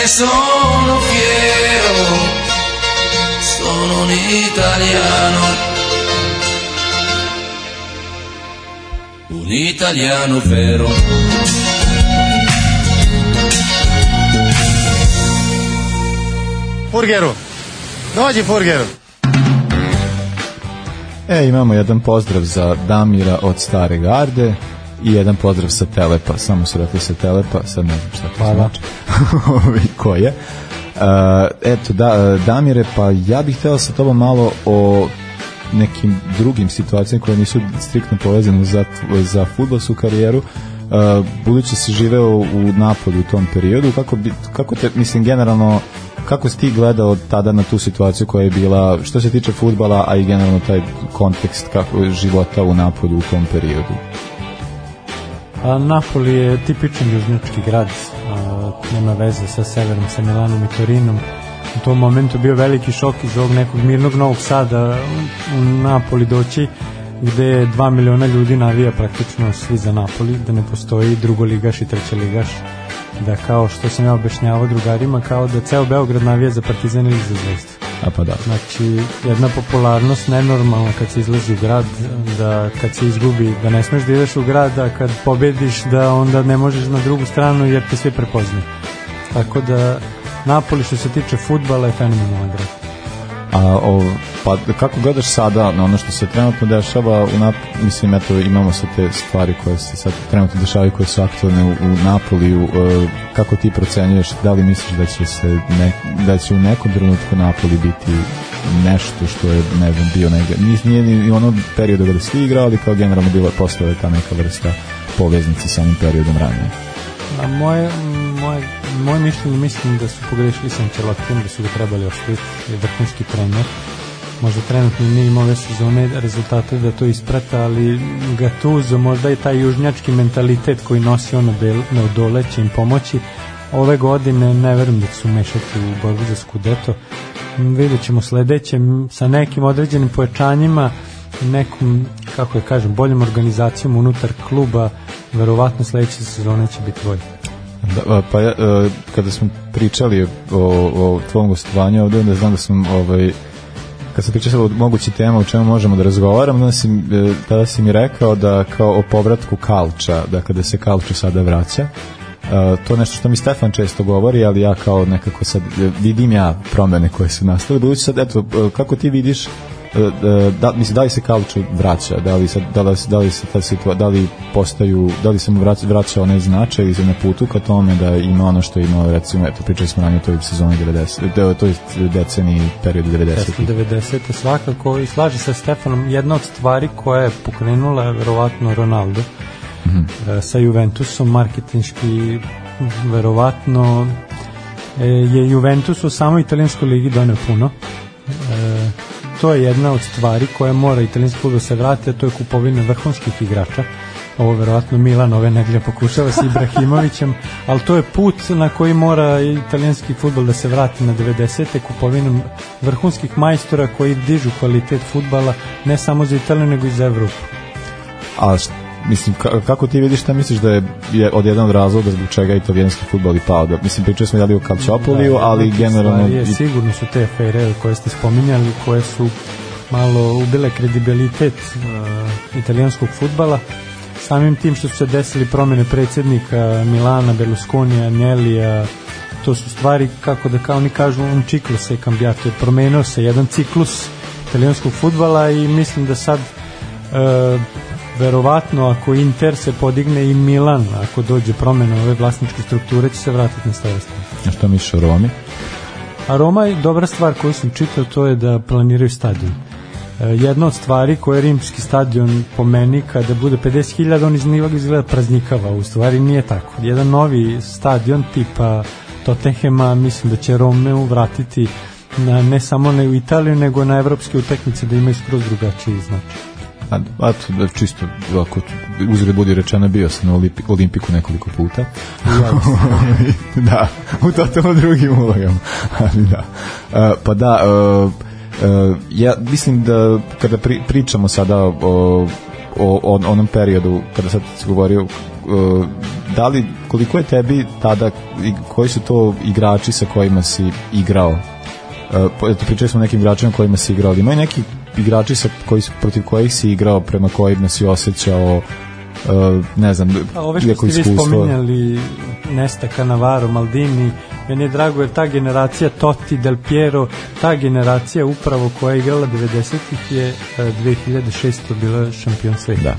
Ne sono fiero sono un italiano un italiano vero. Furgeru, dođi Furgeru. E, imamo jedan pozdrav za Damira od Stare Garde i jedan pozdrav sa Telepa, samo su rekli sa Telepa, sad ne znam šta to Hvala. znači. Ovi, Ko je? Uh, eto, da, Damire, pa ja bih hteo sa tobom malo o nekim drugim situacijama koje nisu striktno povezane za, za futbolsku karijeru. Uh, budući si živeo u Napolju u tom periodu, kako, bi, kako te, mislim, generalno, kako si ti gledao tada na tu situaciju koja je bila, što se tiče futbala, a i generalno taj kontekst kako, života u Napolju u tom periodu? A Napoli je tipičan južnjački grad, a, nema veze sa severom, sa Milanom i Torinom. U tom momentu bio veliki šok iz ovog nekog mirnog Novog Sada u Napoli doći gde je 2 miliona ljudi navija praktično svi za Napoli, da ne postoji drugoligaš i trećeligaš da kao što sam ja objašnjavao drugarima, kao da ceo Beograd navija za Partizan ili za Zvezdu. A pa da. Znači, jedna popularnost nenormalna kad se izlazi u grad, da kad se izgubi, da ne smeš da ideš u grad, a kad pobediš da onda ne možeš na drugu stranu jer te svi prepoznaju. Tako da Napoli što se tiče futbala je fenomenalan grad. A, o, pa kako gledaš sada na ono što se trenutno dešava u Nap mislim eto imamo sve te stvari koje se sad trenutno dešavaju koje su aktualne u, u Napoliju e, kako ti procenjuješ da li misliš da će se ne, da će u nekom trenutku Napoli biti nešto što je ne znam bio negde nije, ni ono periodu kada si ti igrao ali kao generalno bila postala ta neka vrsta poveznice sa onim periodom ranije? A moje, moje, moje mišljenje mislim da su pogrešili sa Ancelottijem, da su ga trebali ostaviti, vrhunski trener. Možda trenutno nije imao ove sezone rezultate da to isprata, ali Gattuso, možda i taj južnjački mentalitet koji nosi ono del, na dole će im pomoći. Ove godine ne verujem da će se umešati u borbu za Scudetto. Vidjet ćemo sledeće sa nekim određenim pojačanjima nekom, kako je kažem, boljom organizacijom unutar kluba, verovatno sledeće sezone će biti bolje. Da, pa ja, e, kada smo pričali o, o tvom gostovanju ovde, onda znam da sam ovaj, kad sam pričali o mogući tema o čemu možemo da razgovaramo, onda si, e, tada si mi rekao da kao o povratku Kalča, da kada se Kalču sada vraća, Uh, to nešto što mi Stefan često govori, ali ja kao nekako sad vidim ja promene koje su nastale. Budući sad, eto, kako ti vidiš da, mislim, da li se Kalču vraća, da li, sad, da li, da li se ta situa, da li postaju, da li se mu vraća, vraća onaj značaj ili se na putu ka tome da ima ono što je imao, recimo, eto, pričali smo ranije o toj sezoni 90, da, to je deceniji periodu 90. Jeste 90. svakako i slaže se Stefanom jedna od stvari koja je pokrenula je verovatno Ronaldo mm -hmm. sa Juventusom marketinški verovatno e, je Juventus u samoj italijanskoj ligi doneo puno e, to je jedna od stvari koja mora italijanski klub da se vrati a to je kupovina vrhunskih igrača ovo verovatno Milan ove nedelje pokušava sa Ibrahimovićem, ali to je put na koji mora italijanski futbol da se vrati na 90. kupovinom vrhunskih majstora koji dižu kvalitet futbala ne samo za Italiju nego i za Evropu. A mislim ka, kako ti vidiš šta misliš da je, je od jedan od razloga zbog čega italijanski fudbal i pao? Da mislim pričali smo da o Calciopoliju da, ali generalno je, sigurno su te afere koje ste spominjali koje su malo ubile kredibilitet uh, italijanskog fudbala. Samim tim što su se desili promene predsjednika Milana, Berlusconija, Agnelija, to su stvari kako da kao oni kažu un ciklo se cambiato, je promenio se jedan ciklus italijanskog futbala i mislim da sad e, verovatno ako Inter se podigne i Milan, ako dođe promena ove vlasničke strukture, će se vratiti na stare strane. A što misliš o Romi? A Roma je dobra stvar koju sam čitao, to je da planiraju stadion. E, jedna od stvari koje je rimski stadion po meni kada bude 50.000 on iznivak izgleda praznikava u stvari nije tako jedan novi stadion tipa Tottenhema mislim da će Romeu vratiti na, ne samo na Italiju nego na evropske utakmice da imaju skroz drugačiji značaj a, a to, čisto ako uzred budi rečeno bio sam na Olimpi, Olimpiku nekoliko puta. Da, u totalno drugim ulogama ali da. Uh, pa da uh, Uh, ja mislim da kada pri, pričamo sada o, o, o onom periodu kada sad se govorio uh, da li koliko je tebi tada i koji su to igrači sa kojima si igrao? Uh, pričali smo o nekim igračima kojima si igrao ima neki igrači sa koji, protiv kojih si igrao prema kojima si osjećao uh, ne znam, A ove što iako ste vi iskustvo- spominjali Nesta Cannavaro, Maldini, meni je drago jer ta generacija Totti, Del Piero, ta generacija upravo koja je igrala 90-ih je e, 2006. bila šampion sveta. Da.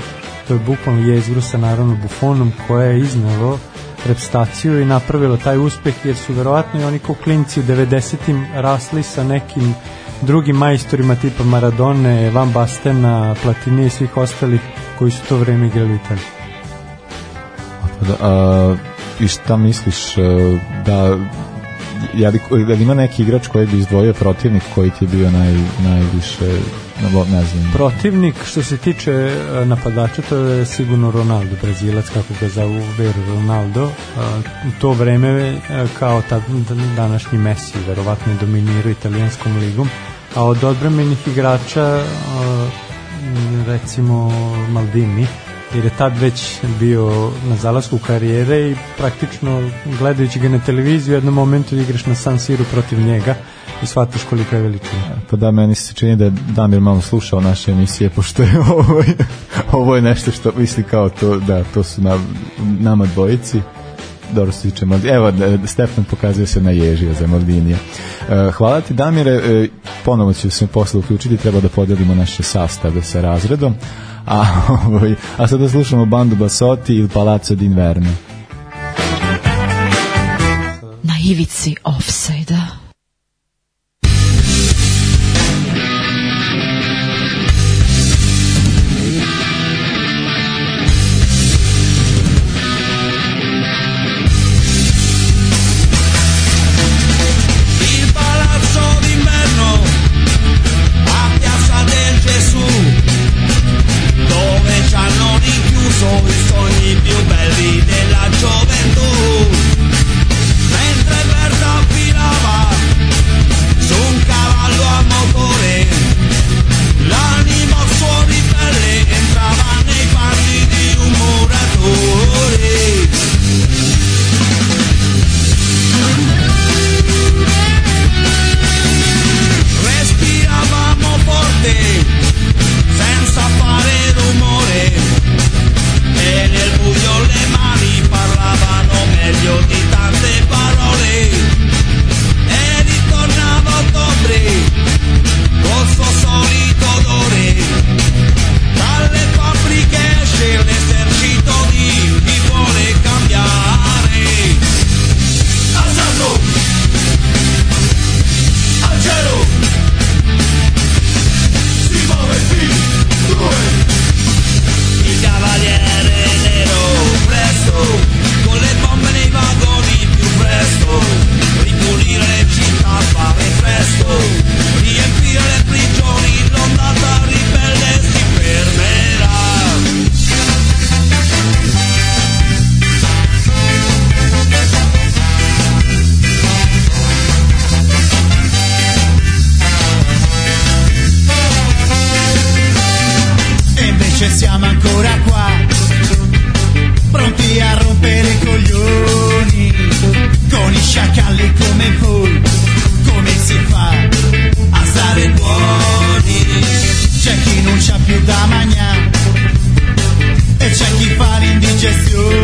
To je bukvalno jezgru sa naravno Buffonom koja je iznalo repstaciju i napravilo taj uspeh jer su verovatno i oni ko klinci u 90-im rasli sa nekim drugim majstorima tipa Maradone, Van Bastena, Platini i svih ostalih koji su to vreme igrali u Italiji. Da, a, I šta misliš e, da je li, da li ima neki igrač koji bi izdvojio protivnik koji ti je bio naj, najviše ne, znam Protivnik što se tiče e, napadača to je sigurno Ronaldo, Brazilac kako ga zovu Vero Ronaldo. U to vreme e, kao ta, današnji Messi verovatno je dominirao italijanskom ligom, a od odbrambenih igrača recimo Maldini jer je tad već bio na zalasku karijere i praktično gledajući ga na televiziju u jednom momentu igraš na San Siru protiv njega i shvataš koliko je veličina. Pa da, meni se čini da je Damir malo slušao naše emisije, pošto je ovo, ovo je nešto što misli kao to, da, to su na, nama dvojici. Dobro se tiče Maldini. Evo, Stefan pokazuje se na ježio za Maldinija. E, hvala ti, Damire. E, ponovo ću se posle uključiti. Treba da podelimo naše sastave sa razredom. A, ovaj, a sada slušamo bandu Basotti il Palazzo d'Inverno. Na ivici offside-a. Come voi, come si fa a stare buoni? C'è chi non c'ha più da mangiare, e c'è chi fa l'indigestione,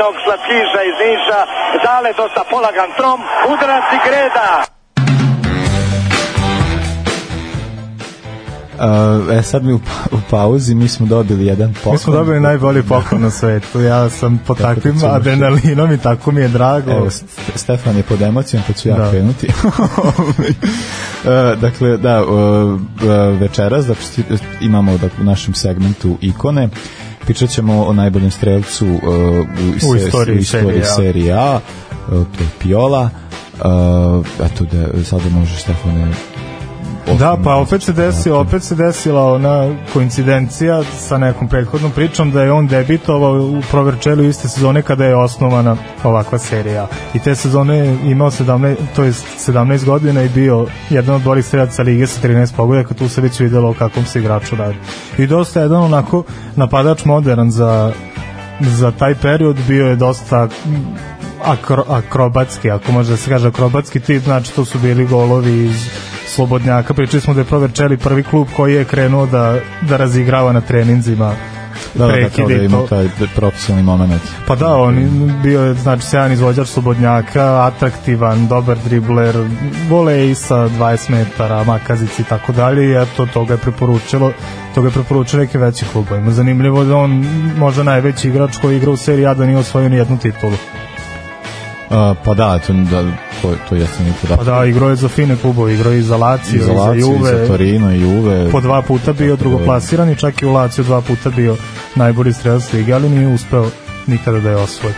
zvezdinog slatkiša iz Niša, dale dosta polagan trom, udarac i greda. Uh, e sad mi u, pa- u pauzi mi smo dobili jedan poklon. Mi smo dobili najbolji poklon na svetu. Ja sam po Tako da takvim adrenalinom i tako mi je drago. Evo, St- Stefan je pod emocijom, pa ću ja Da. krenuti. E, dakle, da, e, večeras da, imamo da, u našem segmentu ikone. Pričat ćemo o najboljem strelcu e, u, U istoriji u istoriji Serie A. serije A. E, to je Piola. E, eto da sada možeš Stefane Da, pa opet se desila, opet se desila ona koincidencija sa nekom prethodnom pričom da je on debitovao u Proverčelu iste sezone kada je osnovana ovakva serija. I te sezone je imao 17, to jest 17 godina i bio jedan od boljih strelaca lige sa 13 pogodaka, tu se već videlo o kakvom se igraču radi. I dosta je jedan onako napadač modern za za taj period bio je dosta akro, akrobatski, ako može da se kaže akrobatski tip, znači to su bili golovi iz slobodnjaka. Pričali smo da je Proverčeli prvi klub koji je krenuo da, da razigrava na treninzima da, da, da, prekide da i ima taj profesionalni moment. Pa da, on bio je znači sjajan izvođač slobodnjaka, atraktivan, dobar dribler, volej sa 20 metara, makazici i tako dalje i eto to ga je preporučilo to ga je preporučilo neke veći klubovima. Zanimljivo da on možda najveći igrač koji igra u seriji A da nije osvojio ni jednu titulu. Uh, pa da, to, da, to, to jeste neki podatak. Pa da, igrao je za fine klubove, igrao je i za Lazio, i za Izolaciju, i Juve. za Torino, i Juve. Po dva puta bio drugoplasiran i čak i u Lazio dva puta bio najbolji strelac lige, ali nije uspeo nikada da je osvoji.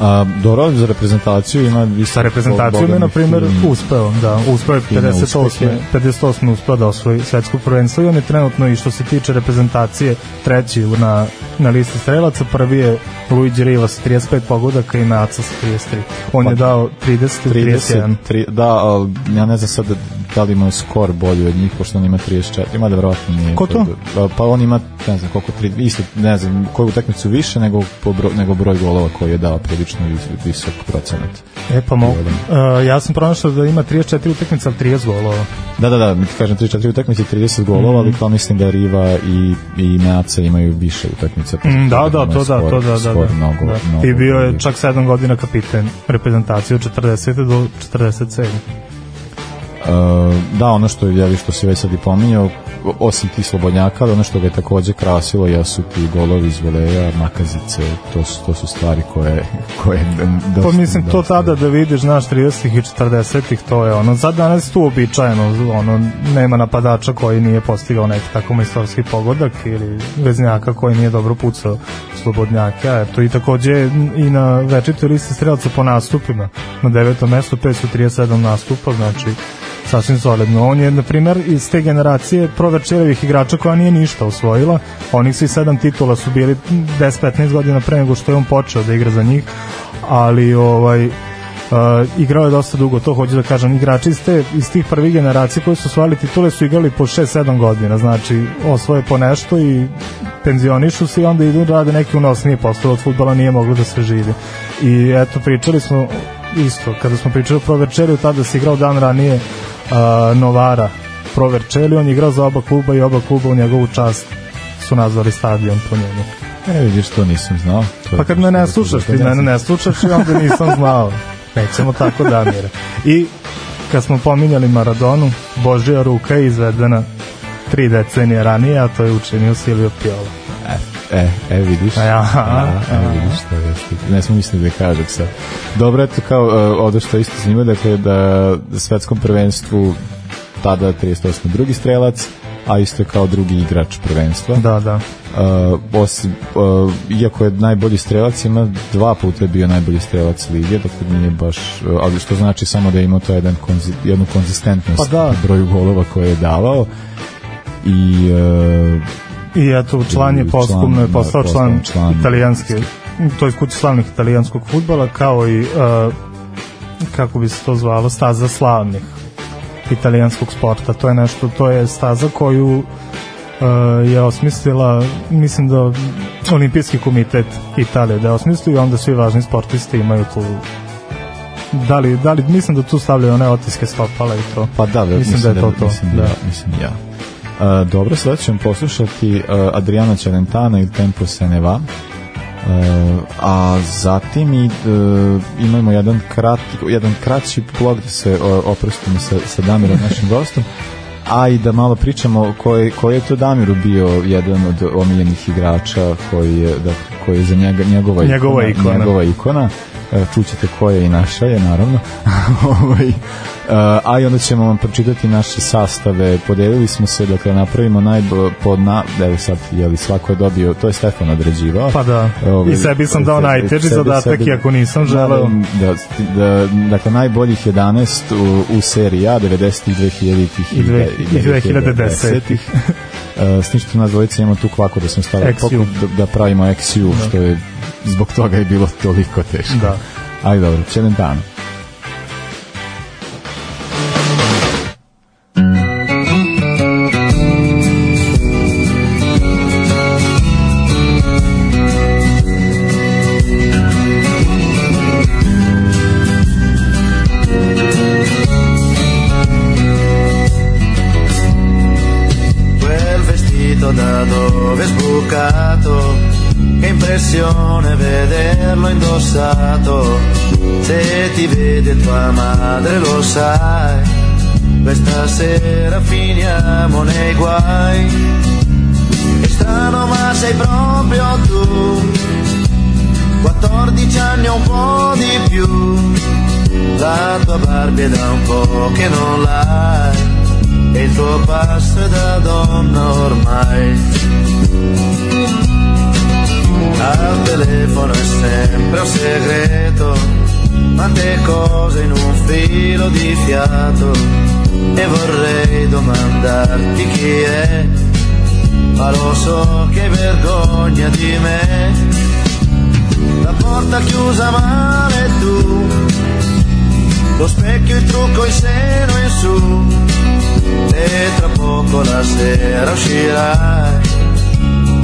A, dobro, za reprezentaciju ima Sa reprezentacijom je, na primjer, uspeo, da, uspeo je Fine 58. uspehe. 58. uspeo da osvoji svetsko prvenstvo i on je trenutno i što se tiče reprezentacije treći na, na listi strelaca, prvi je Luigi Riva sa 35 pogodaka i Naca sa 33. On Pa, je dao 30 ili 31. 33, da, ali ja ne znam sad da li ima skor bolji od njih, pošto on ima 34, ima da verovatno nije. Ko to? Pa, pa on ima, ne znam koliko, tri, isto, ne znam, koju utakmicu više nego, po bro, nego broj golova koji je dao prilično vis- visok procenat. E pa mogu. Uh, ja sam pronašao da ima 34 utakmica, ali 30 golova. Da, da, da, mi ti kažem 3-4 utakmice, 30 golova, Mhm. ali kao mislim da Riva i, i Meaca imaju više utakmica. Mm, da, da, to da, to da, da. skor da. Mnogo, da. mnogo I bio je čak 7 godina kapiten reprezentacije od 40. do 47. Da, ono što je što se već sad i pominjao, osim tih slobodnjaka, ali ono što ga je takođe krasilo jesu ti golovi iz voleja, makazice, to su, to su stvari koje, koje dosta, Pa mislim, to dosta- tada da vidiš, znaš, 30-ih i 40-ih, to je ono, sad danas tu običajeno, ono, nema napadača koji nije postigao neki tako majstorski pogodak ili veznjaka koji nije dobro pucao slobodnjaka, eto, i takođe i na večitoj listi strelaca po nastupima, na devetom mestu 537 nastupa, znači, sasvim solidno. On je, na primer, iz te generacije proverčevih igrača koja nije ništa osvojila. Onih svi sedam titula su bili 10-15 godina pre nego što je on počeo da igra za njih, ali ovaj Uh, igrao je dosta dugo, to hoću da kažem. Igrači iz, te, iz tih prvih generacija koji su osvojili titule su igrali po 6-7 godina, znači osvoje po nešto i penzionišu se i onda idu da rade neki unosnije poslove od futbala nije moglo da se živi. I eto, pričali smo isto, kada smo pričali o Proverčeliju, tada se igrao dan ranije uh, Novara Proverčeli, on je igrao za oba kluba i oba kluba u njegovu čast su nazvali stadion po njemu. E, vidiš, to nisam znao. To Pa kad me ne slušaš, ti mene ne slušaš i onda nisam znao. Nećemo tako Damire. I kad smo pominjali Maradonu, Božja ruka je izvedena tri decenije ranije, a to je učinio Silvio Piola. E, e, vidiš. Ja, A, e, vidiš što je. Ne smo mislili da kažem sad. Dobro, eto kao uh, ovde što je isto zanimljivo, dakle da svetskom prvenstvu tada 38. drugi strelac, a isto kao drugi igrač prvenstva. Da, da. Uh, osim, uh, iako je najbolji strelac, ima dva puta je bio najbolji strelac lige, dakle nije baš, uh, ali što znači samo da je imao to jedan konzi, jednu konzistentnost Pa da. broju golova koje je davao i uh, I eto, član je I posthumno je član, postao da, član, postao član. italijanske, to je kući slavnih italijanskog futbala, kao i, uh, kako bi se to zvalo, staza slavnih italijanskog sporta. To je nešto, to je staza koju uh, je osmislila, mislim da olimpijski komitet Italije da je osmislio i onda svi važni sportisti imaju tu da li, da li, mislim da tu stavljaju one otiske stopala i to. Pa da, ve- mislim, da je to to. Mislim da, da. mislim ja. Uh, dobro, sad ćemo poslušati uh, Adriana Celentana il Tempo se ne va. a zatim i e, imamo jedan krat, jedan kraći blog da se oprostimo sa, sa Damirom našim gostom a i da malo pričamo koji, koji je to Damiru bio jedan od omiljenih igrača koji je, da, koji je za njega, njegova, Njegova ikona. njegova ikona čućete koja je i naša je naravno Ovaj, e, a i onda ćemo vam pročitati naše sastave podelili smo se dakle napravimo najbolj pod na, evo sad je li svako je dobio to je Stefan određivao Pa da. Ovaj, I sebi sam dao najteži zadatak, iako nisam Da, želeo. da, da, dakle najboljih 11 u, u seriji A 90-ih 2000-ih I dve- i 2010-ih. 2010-ih. Uh, s tim što nas dvojica imamo tu kvako da smo stavili da, da pravimo XU, Da. što je zbog toga je bilo toliko teško. Da. Ali dobro, Celentano. Sai, questa sera finiamo nei guai, è strano ma sei proprio tu, 14 anni o un po' di più, la tua Barbie è da un po' che non l'hai. E il tuo passo è da donna ormai. Al telefono è sempre un segreto, tante cose in un filo di fiato? E vorrei domandarti chi è, ma lo so che vergogna di me. La porta chiusa male tu, lo specchio, il trucco, il seno in su. E tra poco la sera uscirai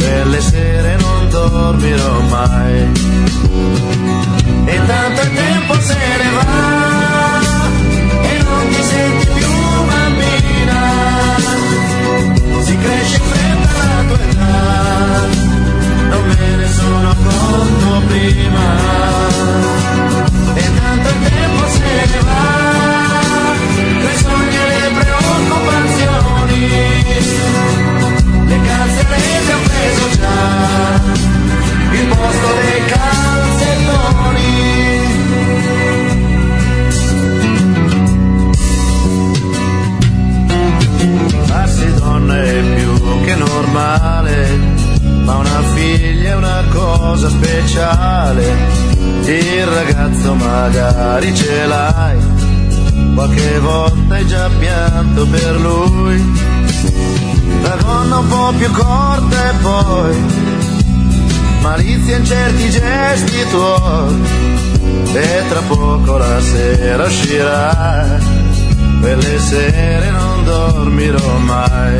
per le sere non dormirò mai. E tanto il tempo se ne va e non ti senti più bambina. Si cresce fretta la tua età non me ne sono accorto prima donna è più che normale ma una figlia è una cosa speciale. Il ragazzo magari ce l'hai qualche volta hai già pianto per lui. La donna un po' più corta e poi malizia in certi gesti tuoi e tra poco la sera uscirà quelle sere non dormirò mai.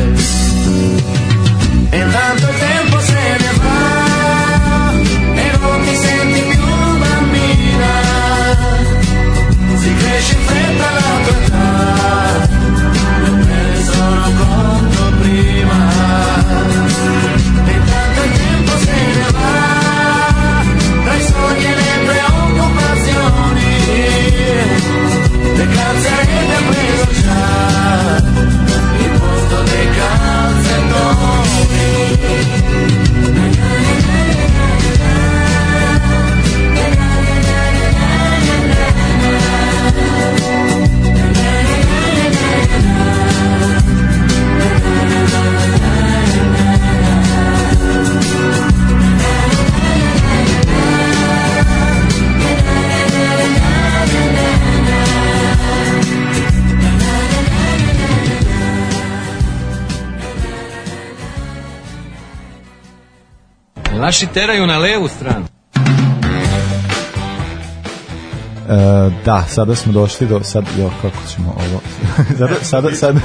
E intanto il tempo se ne va e non ti senti più bambina. Si cresce in fretta la tua età me ne sono accorto prima Naši teraju na levu stranu. E, da, sada smo došli do sad jo kako ćemo ovo sada sada sad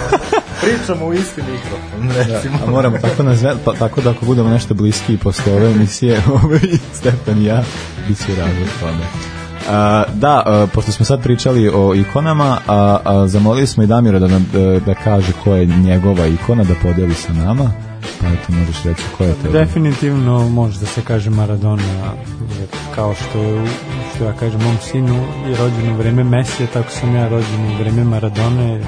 Pričamo u isti mikrofon, recimo. Da, a moramo tako nazve, pa, tako da ako budemo nešto bliski posle ove emisije, ovaj Stefan i ja, bit će razlog tome. A, da, a, pošto smo sad pričali o ikonama, a, a zamolili smo i Damira da, nam, da, da kaže ko je njegova ikona, da podeli sa nama. Pa eto možeš reći ko je tebi. Definitivno može da se kaže Maradona, jer kao što, što ja kažem mom sinu je rođen u vreme Mesija, tako sam ja rođen u vreme Maradone,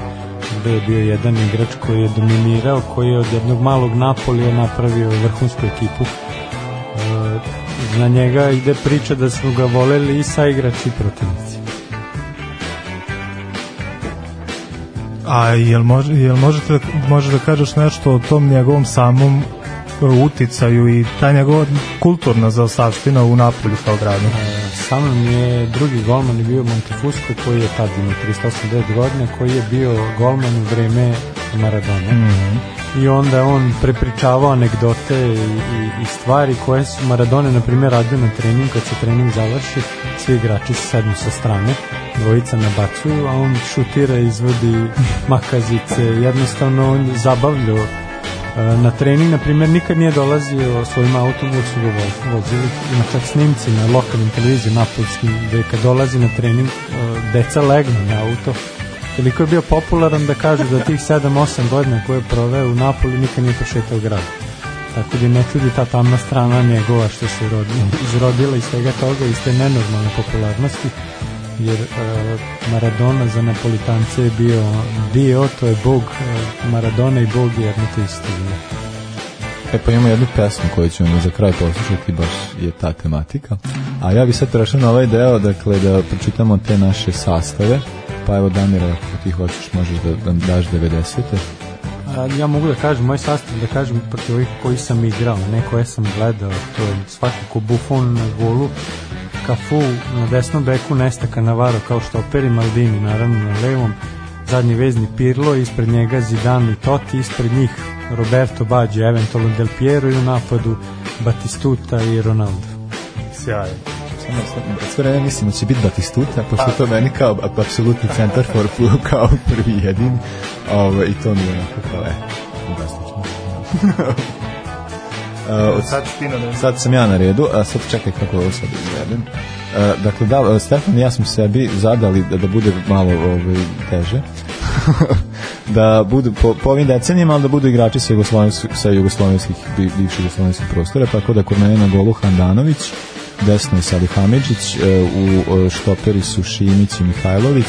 gde je bio jedan igrač koji je dominirao, koji je od jednog malog Napolija napravio vrhunsku ekipu. E, na njega ide priča da su ga voleli i saigrači i protivnici. A jel, može, jel možete, da- možeš da kažeš nešto o tom njegovom samom e, uticaju i ta njegova kulturna zaostavština u Napolju kao gradu? Sa mnom je drugi golman je bio Montefusco koji je tad imao 389 godina koji je bio golman u vreme Maradona Mhm. I onda on prepričavao anegdote i, i, i stvari koje su Maradona na primjer radio na trening kad se trening završi svi igrači se sednu sa strane dvojica nabacuju a on šutira izvodi makazice jednostavno on zabavljao E, na trening, na primjer, nikad nije dolazio svojim autom, uvijek su vozili. Ima čak snimci na lokalnim televizijama, napolskim, gde kad dolazi na trening, e, deca legnu na auto. Toliko je bio popularan da kaže da tih 7-8 godina koje je proveo u Napoli nikad nije prošetao grad. Tako da ne čudi ta tamna strana njegova što se rodila, izrodila iz svega toga, iz te nenormalne popularnosti jer e, Maradona za Napolitance je bio dio, to je bog e, Maradona i bog je jedno te isto. E pa imamo jednu pesmu koju ćemo za kraj poslušati, baš je ta tematika. A ja bi sad prešao na ovaj deo, dakle, da pročitamo te naše sastave. Pa evo, Damira, ako ti hoćeš, možeš da, da daš 90. A, ja mogu da kažem, moj sastav, da kažem protiv ovih koji sam igrao, ne koje sam gledao, to je svakako Buffon na golu, Cafu na desnom beku, Nesta Cannavaro kao što operi Maldini, naravno na levom, zadnji vezni Pirlo, ispred njega Zidane i Totti, ispred njih Roberto Baggio, eventualno Del Piero i u napadu Batistuta i Ronaldo. Sjajno. Sve vreme mislim da će biti Batistuta, pošto je to meni kao ap- apsolutni centar for fu- kao prvi jedin. Ovo, I to mi je onako kao, e, fantastično. Uh, od- Sad si ti na redu. Sad sam ja na redu, a sad čekaj kako ovo sad izvedem. Uh, dakle, da, uh, Stefan i ja smo sebi zadali da, da bude malo ovaj, teže. da budu po, po ovim decenijama, ali da budu igrači sa, jugoslovenskih, sa jugoslovenskih, bi, bivših jugoslovenskih prostora, tako da kod mene na golu Handanović, desno je Salihamiđić, uh, u uh, štoperi su Šimić i Mihajlović,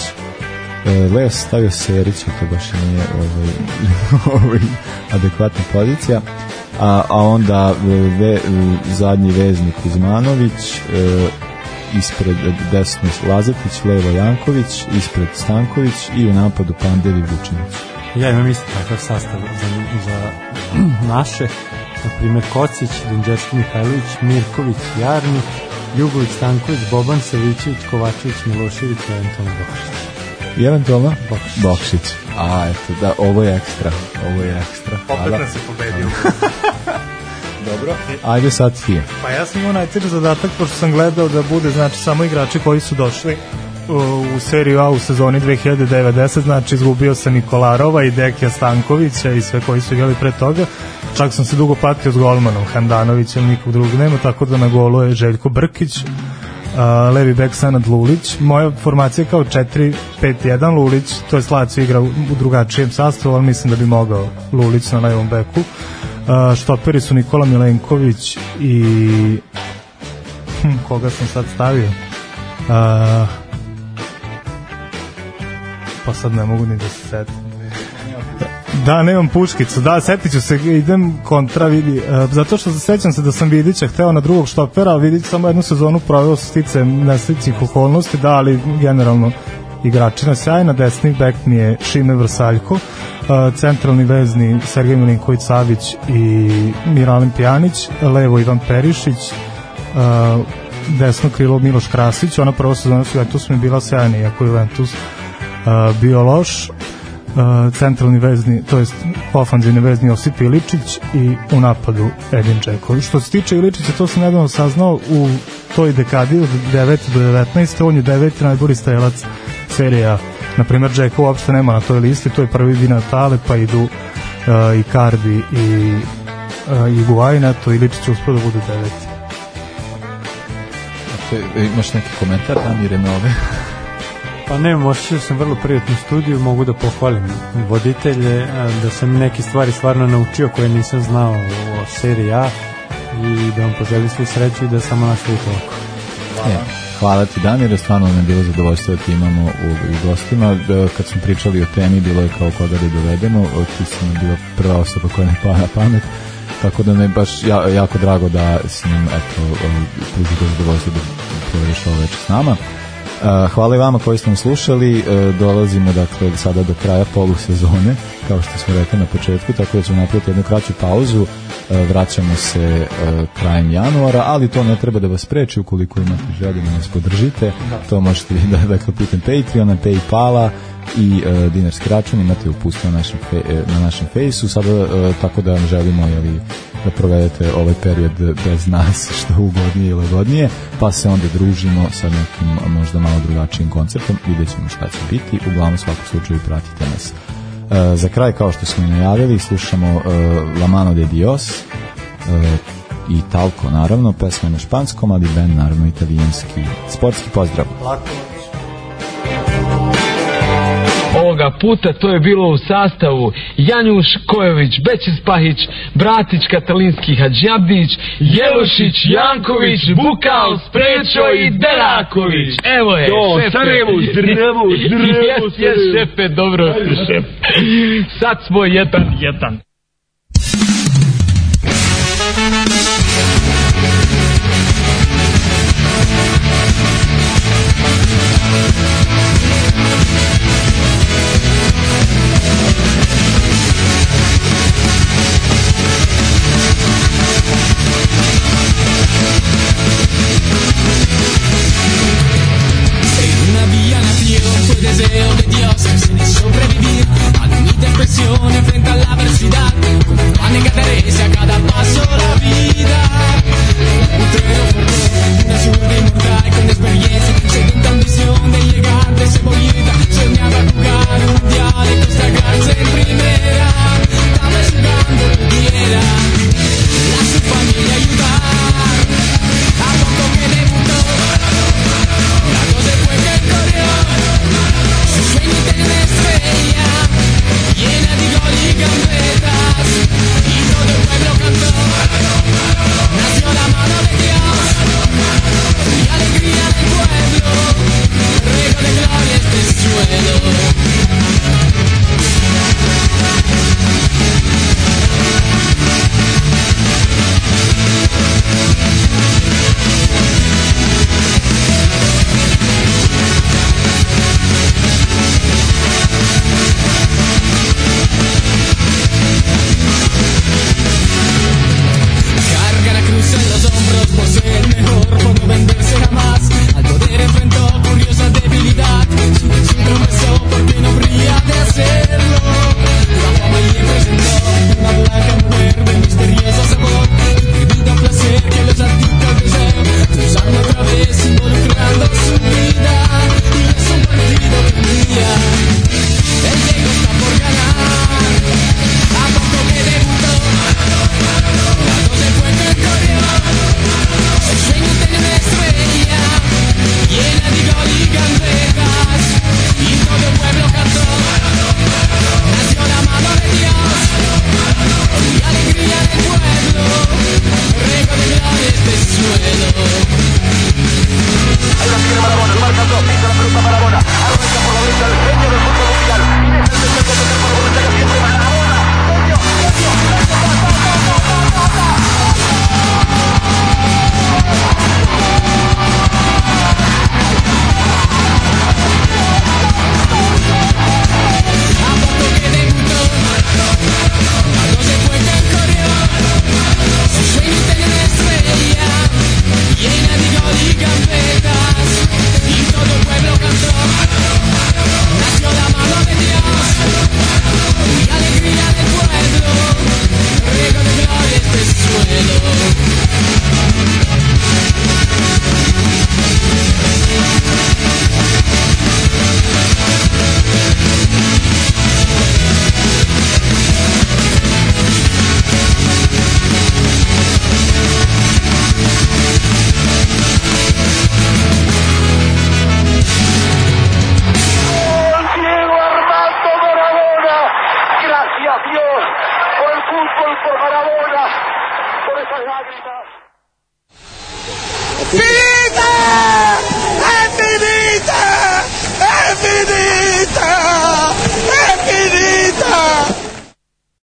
E, Leo stavio Serić, to baš nije ovaj, ovaj, adekvatna pozicija. A, a onda e, ve, e, zadnji veznik Kuzmanović, e, ispred desno Lazetić, levo Janković, ispred Stanković i u napadu Pandevi Vučinić. Ja imam isto takav sastav za, za naše, na primjer Kocić, Dunđerski Mihajlović, Mirković, Jarni, Jugović, Stanković, Boban Savićević, Kovačević, Milošević eventualno Bokšić. I eventualno Bokšić. Bokšić. A, eto, da, ovo je ekstra. Ovo je ekstra. Opet nas je pobedio. Dobro. Ajde sad ti. Pa ja sam imao najteži zadatak, pošto sam gledao da bude znači samo igrači koji su došli u, u seriju A u sezoni 2090, znači izgubio sam Nikolarova i Dekija Stankovića i sve koji su igrali pre toga. Čak sam se dugo patio s golmanom Handanovićem, nikog drugog nema, tako da na golu je Željko Brkić, a, levi bek Sanad Lulić. Moja formacija je kao 4-5-1 Lulić, to je Slacio igra u drugačijem sastavu, ali mislim da bi mogao Lulić na levom beku. Uh, štoperi su Nikola Milenković i hm, koga sam sad stavio uh, pa sad ne mogu ni da se setim Da, nemam puškicu. Da, setit ću se, idem kontra, vidi. Uh, zato što se sećam se da sam Vidića hteo na drugog štopera, a Vidić samo jednu sezonu proveo sa sticajem nesrećnih okolnosti, da, ali generalno igračina sjajna, desni bek mi je Šime Vrsaljko, uh, centralni vezni Sergej Milinković Savić i Miralem Pjanić, levo Ivan Perišić, uh, desno krilo Miloš Krasić, ona prva sezona su Juventus mi je bila sjajna, iako Juventus bio loš, uh, centralni vezni, to jest ofanzivni vezni Josip Iličić i u napadu Edin Čeković. Što se tiče Iličića, to sam nedavno saznao u toj dekadi od 9. do 19. On je deveti najbolji strelac serija. Naprimer, Džeko uopšte nema na toj listi, to je prvi Di Natale, pa idu uh, i Kardi i uh, i Guajna, to Iličić uspio da bude deveti. Imaš neki komentar, Damire, na ove? Pa ne, možda sam vrlo prijatnu studiju, mogu da pohvalim voditelje, a, da sam neke stvari stvarno naučio koje nisam znao o seriji A i da vam poželim svi sreću i da samo nastavite ovako. E, hvala ti Damir, stvarno nam je bilo zadovoljstvo da ti imamo u, u gostima. Da, kad smo pričali o temi, bilo je kao koga da dovedemo, ti si nam bila prva osoba koja ne pada pamet, tako da me baš ja, jako drago da s njim eto, pružite zadovoljstvo da provedeš ovo večer s nama. Hvala i vama koji ste nam slušali. Uh, dolazimo dakle sada do kraja polusezone, kao što smo rekli na početku, tako da ćemo napraviti jednu kraću pauzu. Uh, vraćamo se uh, krajem januara, ali to ne treba da vas preči ukoliko imate želju da nas podržite. To možete da dakle putem Patreona, Paypala i uh, dinarski račun imate upustio na našem, fe, e, na našem fejsu sada uh, tako da vam želimo jeli, da provedete ovaj period bez nas što ugodnije i lagodnije pa se onda družimo sa nekim možda malo drugačijim konceptom vidjet ćemo šta će biti uglavnom u svakom slučaju pratite nas uh, za kraj kao što smo i najavili slušamo uh, La Mano de Dios uh, i Talco naravno pesma na španskom ali band naravno italijanski sportski pozdrav Lako. Ovoga puta to je bilo u sastavu Janjuš Kojović, Bećis Pahić, Bratić Katalinski Hadžabdić, Jelušić, Janković, Bukal, Sprečo i Deraković. Evo je, Jo, šefe. Sarajevo, zdravo, zdravo, Jes, jes, šefe, dobro. Sad smo jedan, jedan.